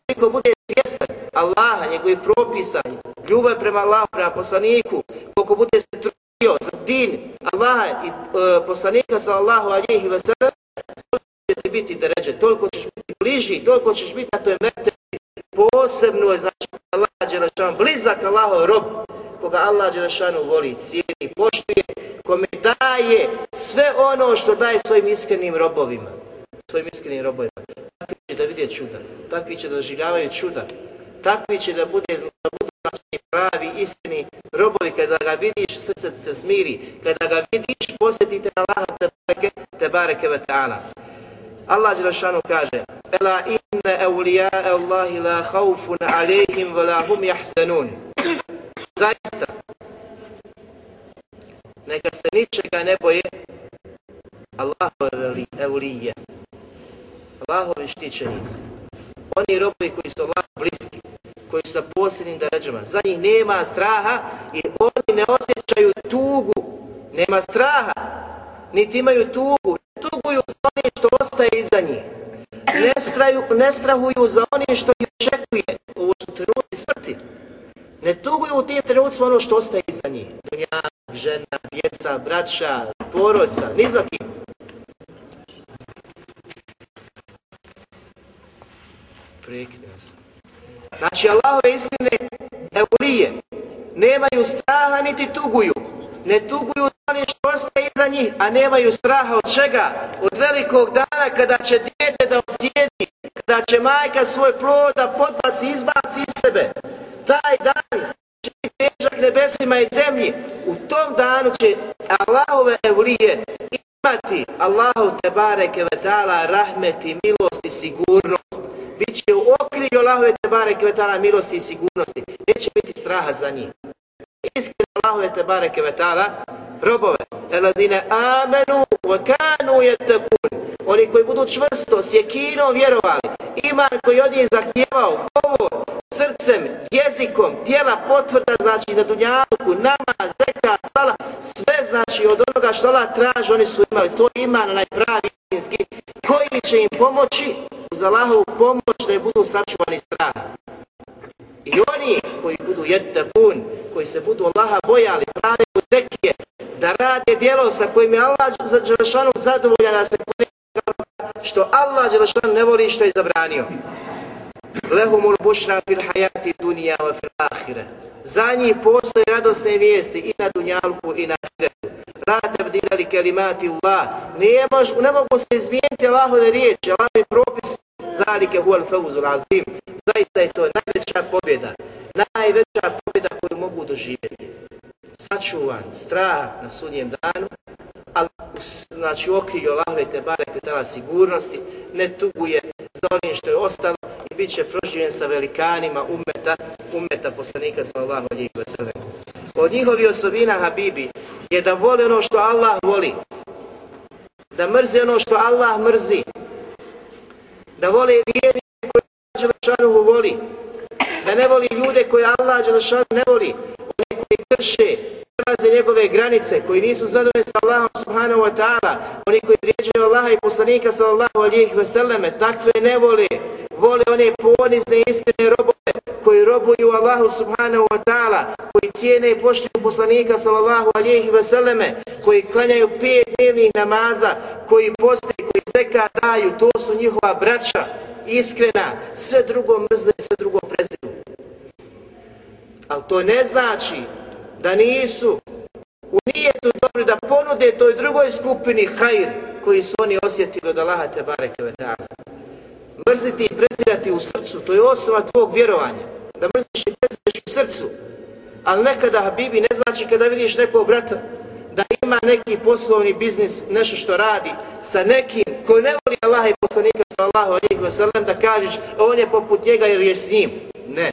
Koliko bude svjestan Allaha, njegovi propisa, ljubav prema Allahu, prema poslaniku, koliko bude se trudio za din Allaha i e, poslanika sa Allahu ve wasallam, toliko će ti biti deređe, toliko ćeš biti bliži, toliko ćeš biti na toj mete posebno, znači Allah Đelešan, blizak Allahov rob, koga Allah Đelešanu voli, cijeni, poštuje, kome daje sve ono što daje svojim iskrenim robovima svojim iskrenim robojima. Takvi će da vidje čuda, takvi će da doživljavaju čuda, takvi će da bude da budu znači pravi, iskreni robovi, kada ga vidiš, srce se smiri, kada ga vidiš, posjetite na Allah, te tebareke ve ta'ala. Allah Đelešanu kaže Ela inne evlija Allahi la haufun alejhim wa la hum jahsenun Zaista, neka se ničega ne boje Allahove evlije, Allahovi štićenici. Oni robovi koji su Allah bliski, koji su sa posljednim deređama, za njih nema straha i oni ne osjećaju tugu, nema straha, niti imaju tugu, ne tuguju za onim što ostaje iza njih. Ne, straju, ne strahuju za onim što ih očekuje, ovo su smrti. Ne tuguju u tim trenutcima ono što ostaje iza njih. Dunjak, žena, djeca, braća, porodca, ni za kim. Prekne se. Znači, Allahove iskrene eulije nemaju straha niti tuguju. Ne tuguju za što ostaje iza njih, a nemaju straha od čega? Od velikog dana kada će djete da osjedi, kada će majka svoj plod da podbaci, izbaci iz sebe. Taj dan će biti težak nebesima i zemlji. U tom danu će Allahove evlije imati Allahu te bareke ve ta'ala rahmeti, milost i sigurnost. Biće u okrilju Allahove Tebare Kvetala milosti i sigurnosti. Neće biti straha za njih. Iskreno Allahove te Kvetala robove. Eladine amenu wa kanu yatakun. Oni koji budu čvrsto, sjekino vjerovali. Iman koji od njih zahtjevao, govor, srcem, jezikom, tijela potvrda, znači na dunjalku, nama, zeka, sala, sve znači od onoga što Allah traži, oni su imali to iman najpravi istinski, koji će im pomoći uz Allahovu pomoć da je budu sačuvani strah. I oni koji budu jedtakun, koji se budu Allaha bojali, pravi u tekije, da rade dijelo sa kojim je Allah Đelešanu zadovoljan da se što Allah Đelešanu ne voli što je zabranio. Lehumul bušra fil hajati dunija wa fil ahire. Za njih postoje radosne vijesti i na dunjalku i na ahiretu. La tabdilali kelimati Allah. Ne, mož, ne mogu se izmijeniti Allahove riječi, Allahove propis. Zalike huval fevuzul azim. Zaista je to najveća pobjeda. Najveća pobjeda koju mogu doživjeti. Sačuvan strah na sudnjem danu, ali znači u okrilju Allahove te bareke tala sigurnosti, ne tuguje za onim što je ostalo i bit će proživljen sa velikanima umeta, umeta poslanika sallallahu alejhi ve sellem. Od njihovi osobina Habibi je da vole ono što Allah voli, da mrze ono što Allah mrzi, da vole vjernike koje Allah Đelešanuhu voli, da ne voli ljude koje Allah Đelešanuhu ne voli, oni koji krše, prelaze njegove granice, koji nisu zadovoljni sa Allahom subhanahu wa ta'ala, oni koji vrijeđaju Allaha i poslanika sallallahu alihi veseleme, takve ne vole, vole one ponizne i iskrene robove, koji robuju Allahu subhanahu wa ta'ala, koji cijene i poštuju poslanika sallallahu alihi veseleme, koji klanjaju pet dnevnih namaza, koji poste, koji zeka daju, to su njihova braća, iskrena, sve drugo mrzne, sve drugo preziru. Ali to ne znači da nisu u nijetu dobri da ponude toj drugoj skupini hajr koji su oni osjetili od Allaha te bareke ve. Mrziti i prezirati u srcu, to je osnova tvog vjerovanja. Da mrziš i preziraš u srcu. Ali nekada, Habibi, ne znači kada vidiš nekog brata da ima neki poslovni biznis, nešto što radi sa nekim ko ne voli Allaha i poslanika sallallahu alihi wa sallam da kažeš on je poput njega jer je s njim. Ne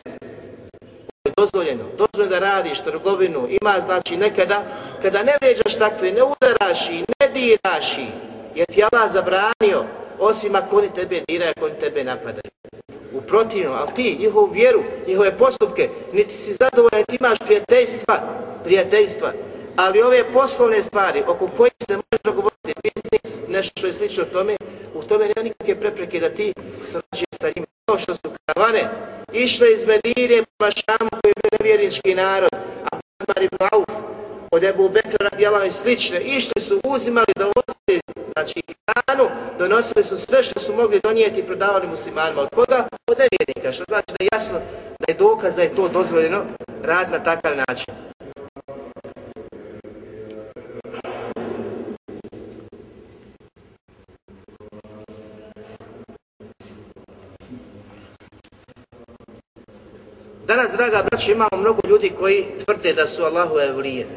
je dozvoljeno, dozvoljeno da radiš trgovinu, ima znači nekada, kada ne vređaš takve, ne udaraš i ne diraš i, jer ti Allah zabranio, osim ako oni tebe diraju, ako oni tebe napadaju. U protivno, ali ti, njihovu vjeru, njihove postupke, niti si zadovoljan, ti imaš prijateljstva, prijateljstva, ali ove poslovne stvari oko kojih se može dogovoriti biznis, nešto što je slično tome, u tome nema nikakve prepreke da ti srađeš sa njima. To što su karavane išle iz Medine prema Šamu koji je nevjernički narod, a Ahmar ibn Auf od Ebu Bekra radijala i slične, išli su, uzimali da ostali, znači hranu, donosili su sve što su mogli donijeti i prodavali muslimanima. Od koga? Od nevjernika, što znači da je jasno da je dokaz da je to dozvoljeno rad na takav način. Danas, draga braća, imamo mnogo ljudi koji tvrde da su Allahove evlije.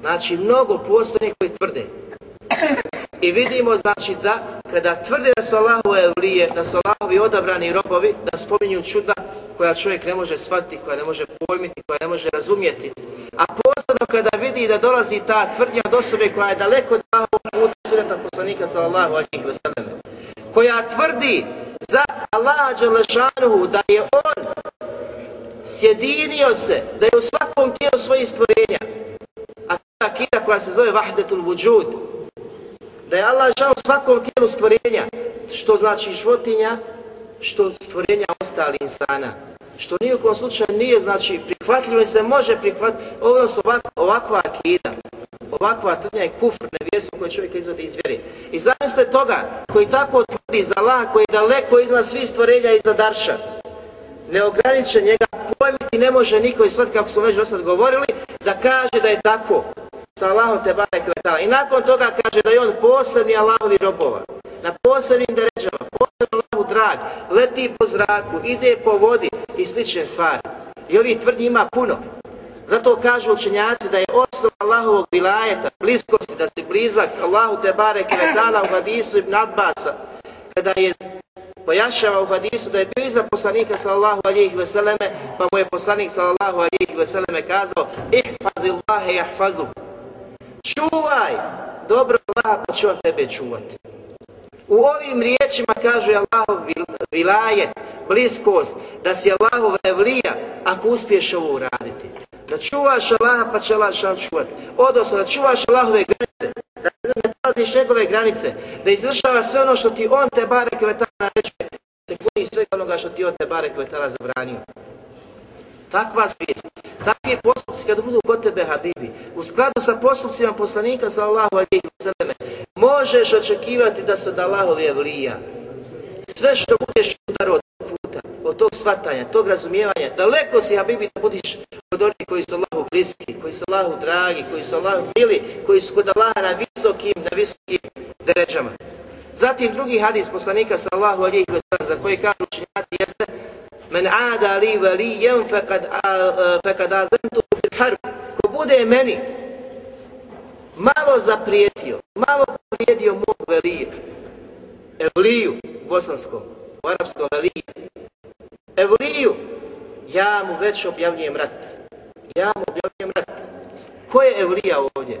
Znači, mnogo postoje koji tvrde. I vidimo znači da kada tvrde da su Allahove evlije, da su Allahovi odabrani robovi, da spominju čuda koja čovjek ne može shvatiti, koja ne može pojmiti, koja ne može razumjeti. A posebno kada vidi da dolazi ta tvrdnja od osobe koja je daleko od Allahovog puta suneta poslanika sallallahu alihi wa sallam, koja tvrdi za Allaha Đalešanuhu da je on sjedinio se, da je u svakom tijelu svojih stvorenja, a ta akida koja se zove Vahdetul Vujud, da je Allah žao svakom tijelu stvorenja, što znači životinja, što stvorenja ostali insana. Što nijekom slučaju nije znači prihvatljivo i se može prihvatiti, odnosno ovak, ovakva akida, ovakva tvrdnja je kufr, nevjesu koje čovjek izvodi iz vjeri. I zamislite toga koji tako tvrdi za Allah, koji je daleko iznad svih stvorenja iznad Darša, neograničen njega pojmiti ne može niko i shvatiti kako smo već do govorili, da kaže da je tako. Sa Allahom te barek I nakon toga kaže da je on posebni Allahovi robova, na posebnim deređama, posebno leti po zraku, ide po vodi i slične stvari. I ovi tvrdi ima puno. Zato kažu učenjaci da je osnov Allahovog vilajeta, bliskosti, da si blizak Allahu te barek u hadisu ibn Abbasa, kada je pojašava u hadisu da je bio iza poslanika sallallahu alihi veseleme, pa mu je poslanik sallallahu alihi veseleme kazao Ihfazillahe jahfazu Čuvaj dobro Allah pa će on tebe čuvati. U ovim riječima kaže Allahov vilajet, bliskost, da si Allahov evlija ako uspiješ ovo uraditi. Da čuvaš Allaha pa će Allah šal čuvati. Odnosno da čuvaš Allahove granice, da ne prelaziš njegove granice, da izvršava sve ono što ti on te bare kvetala naređuje, se kuni svega onoga što ti on te bare kvetala zabranio. Takva svijest, takvi postupci kad budu kod tebe, Habibi, u skladu sa postupcima poslanika sallallahu alaihi wa sallam, možeš očekivati da su da Allahove evlija. Sve što budeš udar od puta, od tog svatanja, tog razumijevanja, daleko si, Habibi, da budiš od onih koji su Allahu bliski, koji su Allahu dragi, koji su Allahu bili, koji su kod Allaha na visokim, na visokim deređama. Zatim drugi hadis poslanika sallahu alihi vseleme, za koji kažu učinjati jeste Men ada li valijem fekad, fekad azentu bil harb. Ko bude meni malo zaprijetio, malo zaprijetio mog velije, evliju bosanskom, u arapskom velije, evliju, ja mu već objavljujem rat. Ja mu objavljujem rat. Ko je evlija ovdje?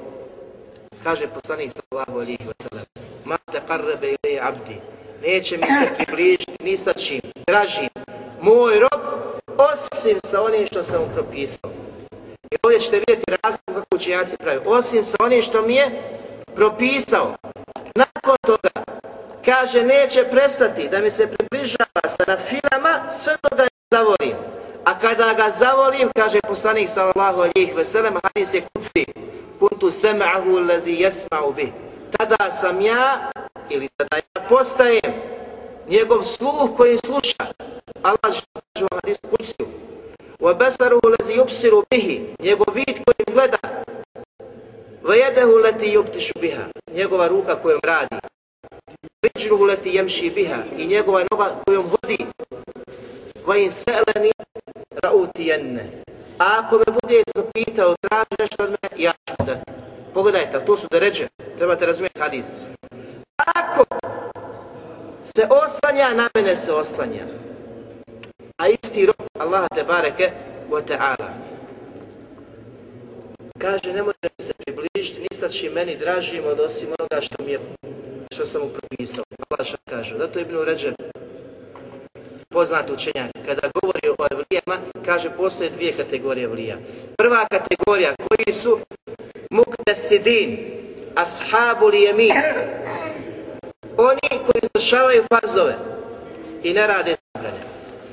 Kaže poslanik sallahu alihi wa sallam. Ma te karrebe ili abdi. Neće mi se približiti ni sa čim, dražim, moj rob, osim sa onim što sam mu propisao. I ovdje ćete vidjeti razliku kako učenjaci pravi. Osim sa onim što mi je propisao. Nakon toga, kaže, neće prestati da mi se približava sa nafilama sve dok ga zavolim. A kada ga zavolim, kaže poslanik sallallahu alihi veselem, hadis je kuci, kuntu sema'ahu lazi jesma'u bih. Tada sam ja, ili tada ja postajem, njegov sluh koji sluša. Allah što kaže u hadisu kuciju. Wa basaruhu lazi yubsiru bihi, njegov vid koji gleda. Wa yadahu lati yubtishu biha, njegova ruka kojom radi. Rijluhu lati yamshi biha, i njegova noga kojom hodi. Wa in sa'lani ra'utiyanna. A ako me bude zapitao, traži nešto od mene, ja ću dati. Pogledajte, to su deređe, trebate razumjeti hadis. Ako se oslanja, na mene se oslanja. A isti rob Allah te bareke wa ta'ala. Kaže, ne može se približiti, ni sad meni dražim od osim onoga što mi je, što sam mu propisao. Allah što kaže, zato je Ibn Ređeb poznat učenjak, kada govori o evlijama, kaže, postoje dvije kategorije evlija. Prva kategorija, koji su muktesidin, ashabu li jemin, oni koji izvršavaju fazove i ne rade zabrane.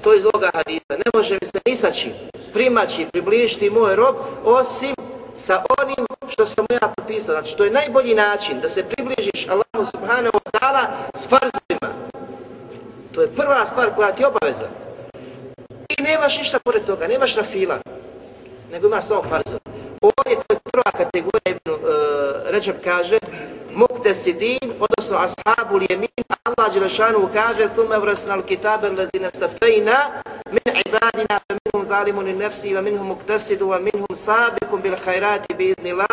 To iz ovoga hadisa. Ne može mi se nisaći primaći, približiti moj rob, osim sa onim što sam mu ja propisao. Znači, to je najbolji način da se približiš Allahu subhanahu wa ta'ala s farzovima. To je prva stvar koja ti obaveza. I nemaš ništa pored toga, nemaš na fila, nego imaš samo farzove. Ovdje to je prva kategorija, Ibn Recep kaže, Muktesidin, odnosno ashabu lijemin, Allah Đelešanu kaže Sume vrasna al-kitabe lezine stafejna min ibadina fa minhum zalimun in nefsi wa minhum muktesidu wa minhum sabikum bil khairati bi iznila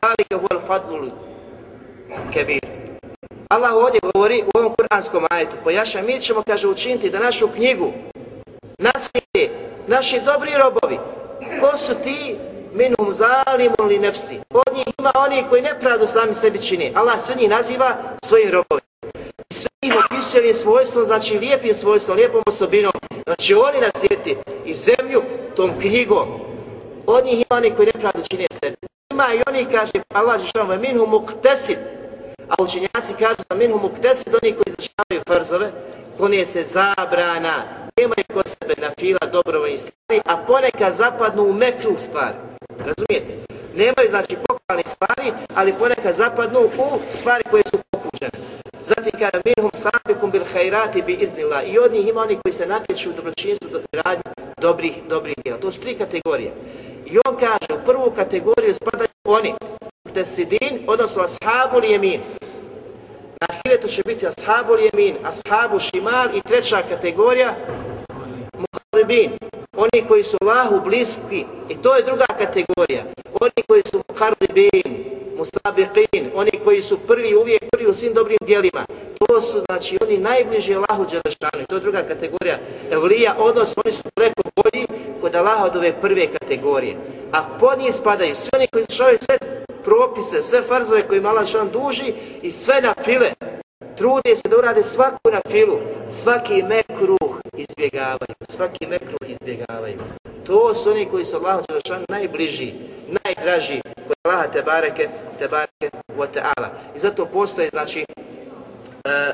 zalike huel fadlul kebir. Allah ovdje govori u ovom kuranskom ajetu, pojaša, mi ćemo, kaže, učiniti da našu knjigu naslije naši dobri robovi. Ko su ti? Minhum zalimun li nefsi. Od njih ima oni koji nepravdu sami sebi čini. Allah sve njih naziva svojim robovima. I sve njih opisuje ovim svojstvom, znači lijepim svojstvom, lijepom osobinom. Znači oni naslijeti i zemlju tom knjigom. Od njih ima oni koji nepravdu čine sebi. Ima i oni, kaže pa Allah, žešavamo, minhum muktesid. A učenjaci kažu da minhum muktesid, oni koji izrašavaju farzove, konije se zabrana, nemaju kod sebe na fila dobrovoljnih stvari, a ponekad zapadnu u mekru stvari. Razumijete? Nemaju znači pohvalnih stvari, ali ponekad zapadnu u stvari koje su popuđene. Zatim kada minhum sabikum bil hajrati bi iznila i od njih ima oni koji se natječu u dobročinstvu do radnje dobrih, dobrih djela. To su tri kategorije. I on kaže, u prvu kategoriju spadaju oni, tesidin, odnosno ashabu lijemin. Na hiletu će biti ashabu lijemin, ashabu šimal i treća kategorija, muharibin, oni koji su Allahu bliski, i to je druga kategorija, oni koji su muharibin, musabiqin, oni koji su prvi, uvijek prvi u svim dobrim dijelima, to su znači oni najbliži Allahu Đelešanu, to je druga kategorija. Evlija, odnosno oni su preko bolji kod Allaha od ove prve kategorije. A pod njih spadaju svi oni koji su sve propise, sve farzove koje Allah duži i sve na file, trude se da urade svaku na filu, svaki mekruh izbjegavaju, svaki mekruh izbjegavaju. To su oni koji su Allahu Đelešanu najbliži, najdraži kod Allaha te bareke, te bareke wa ta'ala. I zato postoje, znači, e,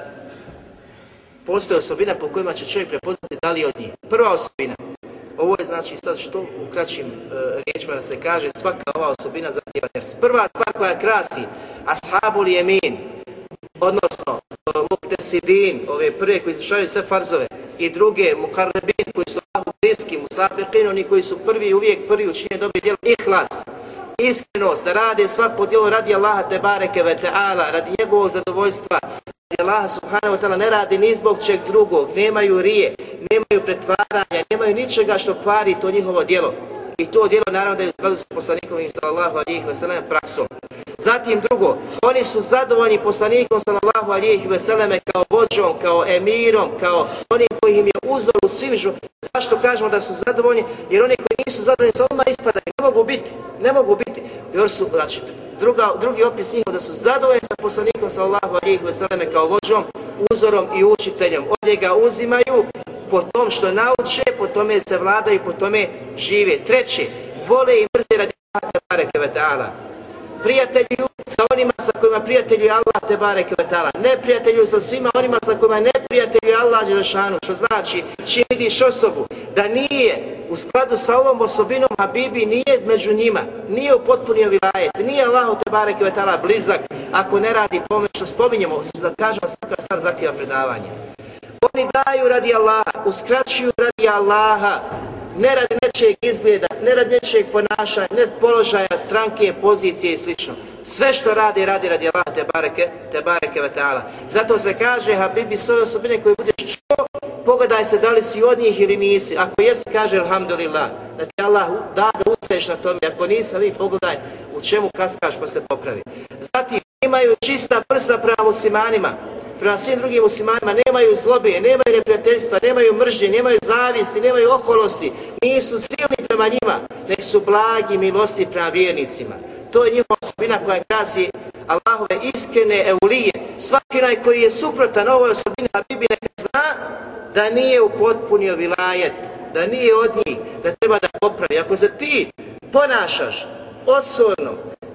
postoje osobina po kojima će čovjek prepoznati da li od njih. Prva osobina, ovo je znači sad što u kraćim e, riječima da se kaže, svaka ova osobina zahtjeva ters. Prva stvar koja krasi, ashabul jemin, odnosno muhtesidin, ove prve koji izvršavaju sve farzove, i druge mukarrebin koji su Allahu bliski, musabiqin, oni koji su prvi uvijek prvi učinje dobri djelo, ihlas, iskrenost, da rade svako djelo radi Allaha te bareke ve ta'ala, radi njegovog zadovoljstva, radi Allaha subhanahu wa ta'ala, ne radi ni zbog čeg drugog, nemaju rije, nemaju pretvaranja, nemaju ničega što kvari to njihovo djelo. I to djelo naravno da je skladu sa poslanikom sallallahu alihi ve sellem praksom. Zatim drugo, oni su zadovoljni poslanikom sallallahu alijih veseleme kao vođom, kao emirom, kao onim koji im je uzor u svim žu. Zašto kažemo da su zadovoljni? Jer oni koji nisu zadovoljni sa odmah ispadaju, ne mogu biti, ne mogu biti. Jer su, znači, druga, drugi opis njihov da su zadovoljni sa poslanikom sallallahu alijih veseleme kao vođom, uzorom i učiteljem. Od njega uzimaju po tom što nauče, po tome se vladaju, po tome žive. Treće, vole i mrze radi Allah Prijatelju sa onima sa kojima prijatelju Allah te bareke ve ta'ala. Ne prijatelju sa svima onima sa kojima ne prijatelju Allah Đelešanu. Što znači, čim vidiš osobu da nije u skladu sa ovom osobinom Habibi, nije među njima, nije u potpunio vilajet, nije Allah te bareke ve ta'ala blizak, ako ne radi pomoć, što spominjemo, da kažemo svaka stvar zahtjeva predavanje. Oni daju radi Allaha, uskraćuju radi Allaha, ne radi nečijeg izgleda, ne radi nečijeg ponašanja, ne položaja, stranke, pozicije i slično. Sve što radi, radi radi Allah te bareke, te bareke vata'ala. Zato se kaže, Habibi, sve osobine koje budeš čuo, pogledaj se da li si od njih ili nisi. Ako jesi, kaže, alhamdulillah, da ti Allah da da ustaješ na tome. Ako nisi, vi pogledaj u čemu kaskaš pa se popravi. Zatim, imaju čista prsa prema muslimanima prema svim drugim muslimanima, nemaju zlobe, nemaju neprijateljstva, nemaju mržnje, nemaju zavisti, nemaju oholosti, nisu silni prema njima, nek su blagi milosti prema vjernicima. To je njihova osobina koja krasi Allahove iskrene eulije. Svaki onaj koji je suprotan ovoj osobini, a Bibi neka zna da nije upotpunio vilajet, da nije od njih, da treba da popravi. Ako se ti ponašaš osorno,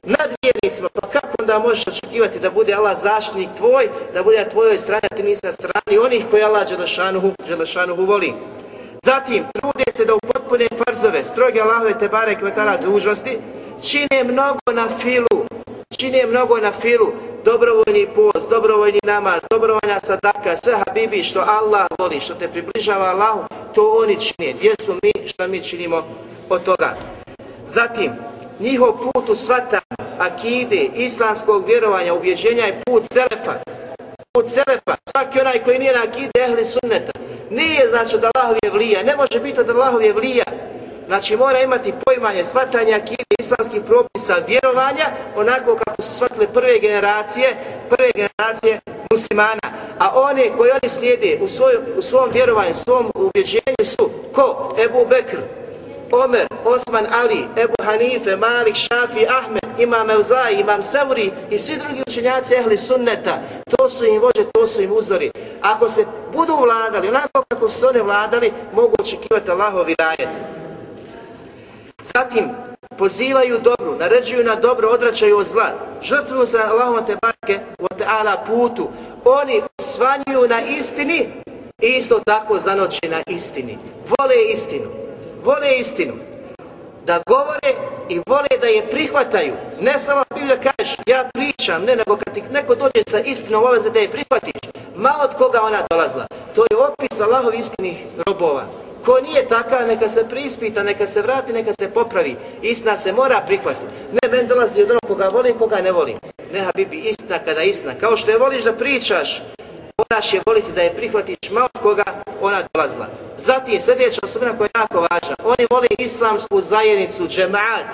nad vjernicima, pa kako onda možeš očekivati da bude Allah zaštitnik tvoj, da bude na tvojoj strani, a ti nisi na strani onih koji Allah Đelešanuhu, Đelešanuhu voli. Zatim, trude se da upotpune farzove, stroge Allahove te bare kvetala dužnosti, čine mnogo na filu, čine mnogo na filu, dobrovoljni post, dobrovoljni namaz, dobrovoljna sadaka, sve habibi što Allah voli, što te približava Allahu, to oni čine. Gdje smo mi, što mi činimo od toga? Zatim, njihov put u svata, akide, islamskog vjerovanja, ubjeđenja je put Selefa. Put Selefa, svaki onaj koji nije na akide, ehli sunneta, nije znači da Allahove vlija, ne može biti da Allahove vlija. Znači mora imati pojmanje, shvatanje akide, islamskih propisa vjerovanja, onako kako su shvatile prve generacije, prve generacije muslimana. A one koji oni slijede u, svoj, u svom vjerovanju, u svom ubjeđenju su ko? Ebu Bekr, Omer, Osman Ali, Ebu Hanife, Malik, Šafi, Ahmed, Imam Euzai, Imam Sevri i svi drugi učenjaci ehli sunneta, to su im vođe, to su im uzori. Ako se budu vladali, onako kako su one vladali, mogu očekivati Allahovi dajet. Zatim, pozivaju dobru, naređuju na dobro, odračaju od zla, žrtvuju se Allahom te barke u teala putu, oni osvanjuju na istini i isto tako zanoći na istini. Vole istinu, vole istinu. Da govore i vole da je prihvataju. Ne samo Biblija kažeš, ja pričam, ne, nego kad ti neko dođe sa istinom obaveze da je prihvatiš, ma od koga ona dolazla. To je opis Allahov istinih robova. Ko nije takav, neka se prispita, neka se vrati, neka se popravi. Istina se mora prihvatiti. Ne, men dolazi od onog koga volim, koga ne volim. Ne, Habibi, istina kada istina. Kao što je voliš da pričaš, moraš je voliti da je prihvatiš ma od koga ona dolazla. Zatim, sljedeća osobina koja je jako važna. Oni vole islamsku zajednicu, džemaat.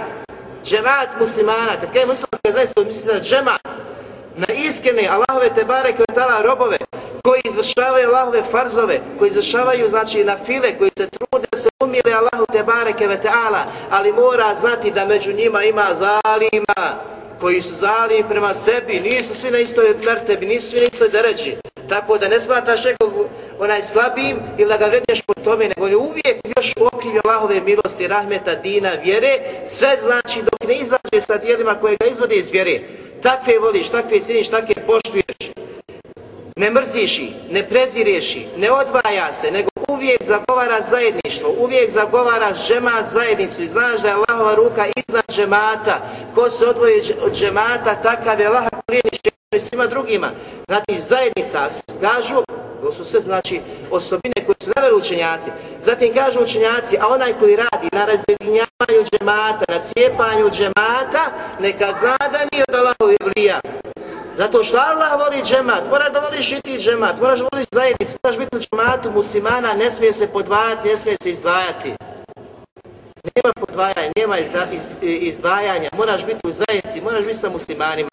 Džemaat muslimana. Kad kažemo islamska zajednica, misli na džemaat. Na iskrene Allahove tebare kvetala robove koji izvršavaju Allahove farzove, koji izvršavaju znači na file, koji se trude da se umile Allahu te bareke vetala, ali mora znati da među njima ima zalima, koji su zalimi prema sebi, nisu svi na istoj mertebi, nisu svi na istoj deređi. Tako da ne smatraš nekog onaj slabim ili da ga vredneš po tome, nego je uvijek još u okrilju Allahove milosti, rahmeta, dina, vjere, sve znači dok ne izađe sa dijelima koje ga izvode iz vjere. Takve voliš, takve cijeniš, takve poštuješ ne mrziš ih, ne prezireš ih, ne odvaja se, nego uvijek zagovara zajedništvo, uvijek zagovara žemat zajednicu i znaš da je Allahova ruka iznad žemata. Ko se odvoji od žemata, takav je Allah klijeniš i svima drugima. Znači, zajednica, kažu, to su sve znači, osobine koje su naveli učenjaci. Zatim kažu učenjaci, a onaj koji radi na razjedinjavanju džemata, na cijepanju džemata, neka zna da nije od Allahovi vlija. Zato što Allah voli džemat, mora da voliš i ti džemat, moraš da voliš zajednicu, moraš biti u džematu muslimana, ne smije se podvajati, ne smije se izdvajati. Nema podvajanja, nema izdvajanja, moraš biti u zajednici, moraš biti sa muslimanima.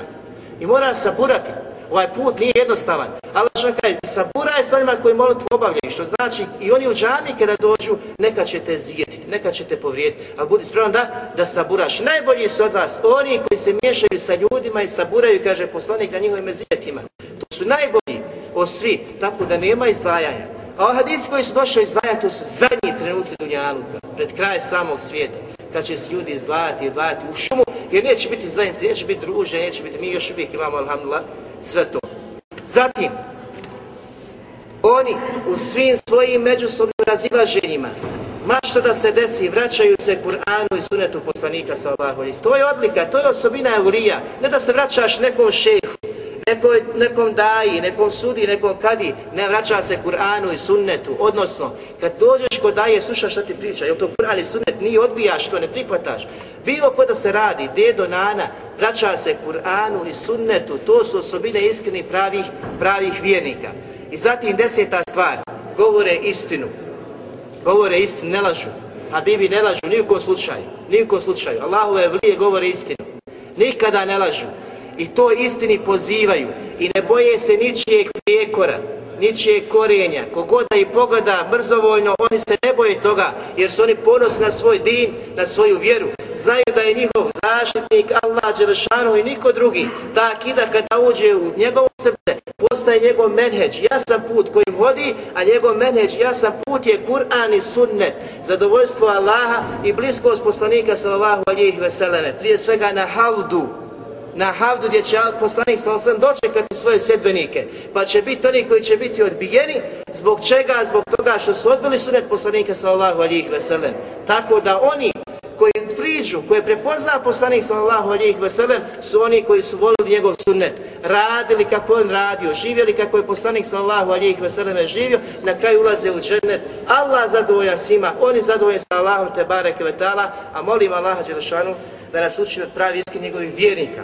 I moraš saburati. Ovaj put nije jednostavan. Allah što kaže, saburaj sa onima koji molitvu obavljaju, što znači i oni u džami kada dođu, neka će te zijetiti, neka će te povrijediti. Ali budi spreman da, da saburaš. Najbolji su od vas oni koji se miješaju sa ljudima i saburaju, kaže poslanik na njihovim zijetima. To su najbolji od svi, tako da nema izdvajanja. A o hadisi koji su došli izdvajati, to su zadnji trenuci Dunjaluka, pred kraj samog svijeta, kad će se ljudi izdvajati, izdvajati u šumu, jer neće biti zajednice, neće biti druže, neće biti, mi još uvijek imamo, alhamdulillah, sve to. Zatim, oni u svim svojim međusobnim razilaženjima, mašta da se desi, vraćaju se Kur'anu i sunetu poslanika sa Allahovi. To je odlika, to je osobina Eulija. Ne da se vraćaš nekom šehu, neko, nekom daji, nekom sudi, nekom kadi, ne vraća se Kur'anu i sunnetu. Odnosno, kad dođeš kod daje, slušaš šta ti priča, je to Kur'an i sunnet, nije odbijaš to, ne prihvataš. Bilo ko da se radi, dedo, nana, vraća se Kur'anu i sunnetu, to su osobine iskrenih pravih, pravih vjernika. I zatim deseta stvar, govore istinu. Govore istinu, ne lažu. A bibi ne lažu, nijekom slučaju. Nijekom slučaju. Allahove vlije govore istinu. Nikada ne lažu i to istini pozivaju i ne boje se ničijeg prijekora, ničijeg korenja. Kogoda i pogoda mrzovoljno, oni se ne boje toga jer su oni ponosni na svoj din, na svoju vjeru. Znaju da je njihov zaštitnik Allah Đelešanu i niko drugi. Ta akida kada uđe u njegovo srce, postaje njegov menheđ, jasan put kojim vodi, a njegov menheđ, jasan put je Kur'an i sunnet, zadovoljstvo Allaha i bliskost poslanika sallallahu alihi veseleme. Prije svega na haudu, na havdu gdje će poslanik sa osam dočekati svoje sedbenike, pa će biti oni koji će biti odbijeni, zbog čega? Zbog toga što su odbili sunet poslanika sa Allahu alijih veselem. Tako da oni koji priđu, koje prepozna poslanik sa Allahu alijih veselem, su oni koji su volili njegov sunnet, radili kako on radio, živjeli kako je poslanik sa Allahu alijih veselem živio, na kraju ulaze u džennet. Allah zadovolja svima, oni zadovolja sa Allahom te bareke vetala, a molim Allaha Đelešanu da nas učini od pravi iskri njegovih vjernika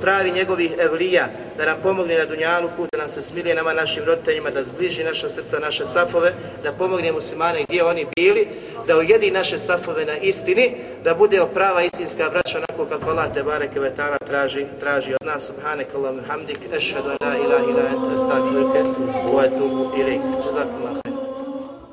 pravi njegovih evlija, da nam pomogne na Dunjaluku, da nam se smilije nama našim roditeljima, da zbliži naša srca, naše safove, da pomogne muslimane gdje oni bili, da ujedi naše safove na istini, da bude prava istinska braća onako kako Allah te bareke ve ta'ala traži, traži od nas. Subhanak Allahumma hamdik, ešhedu la ilaha illa anta astaghfiruka wa atubu ilaik. Jazakumullah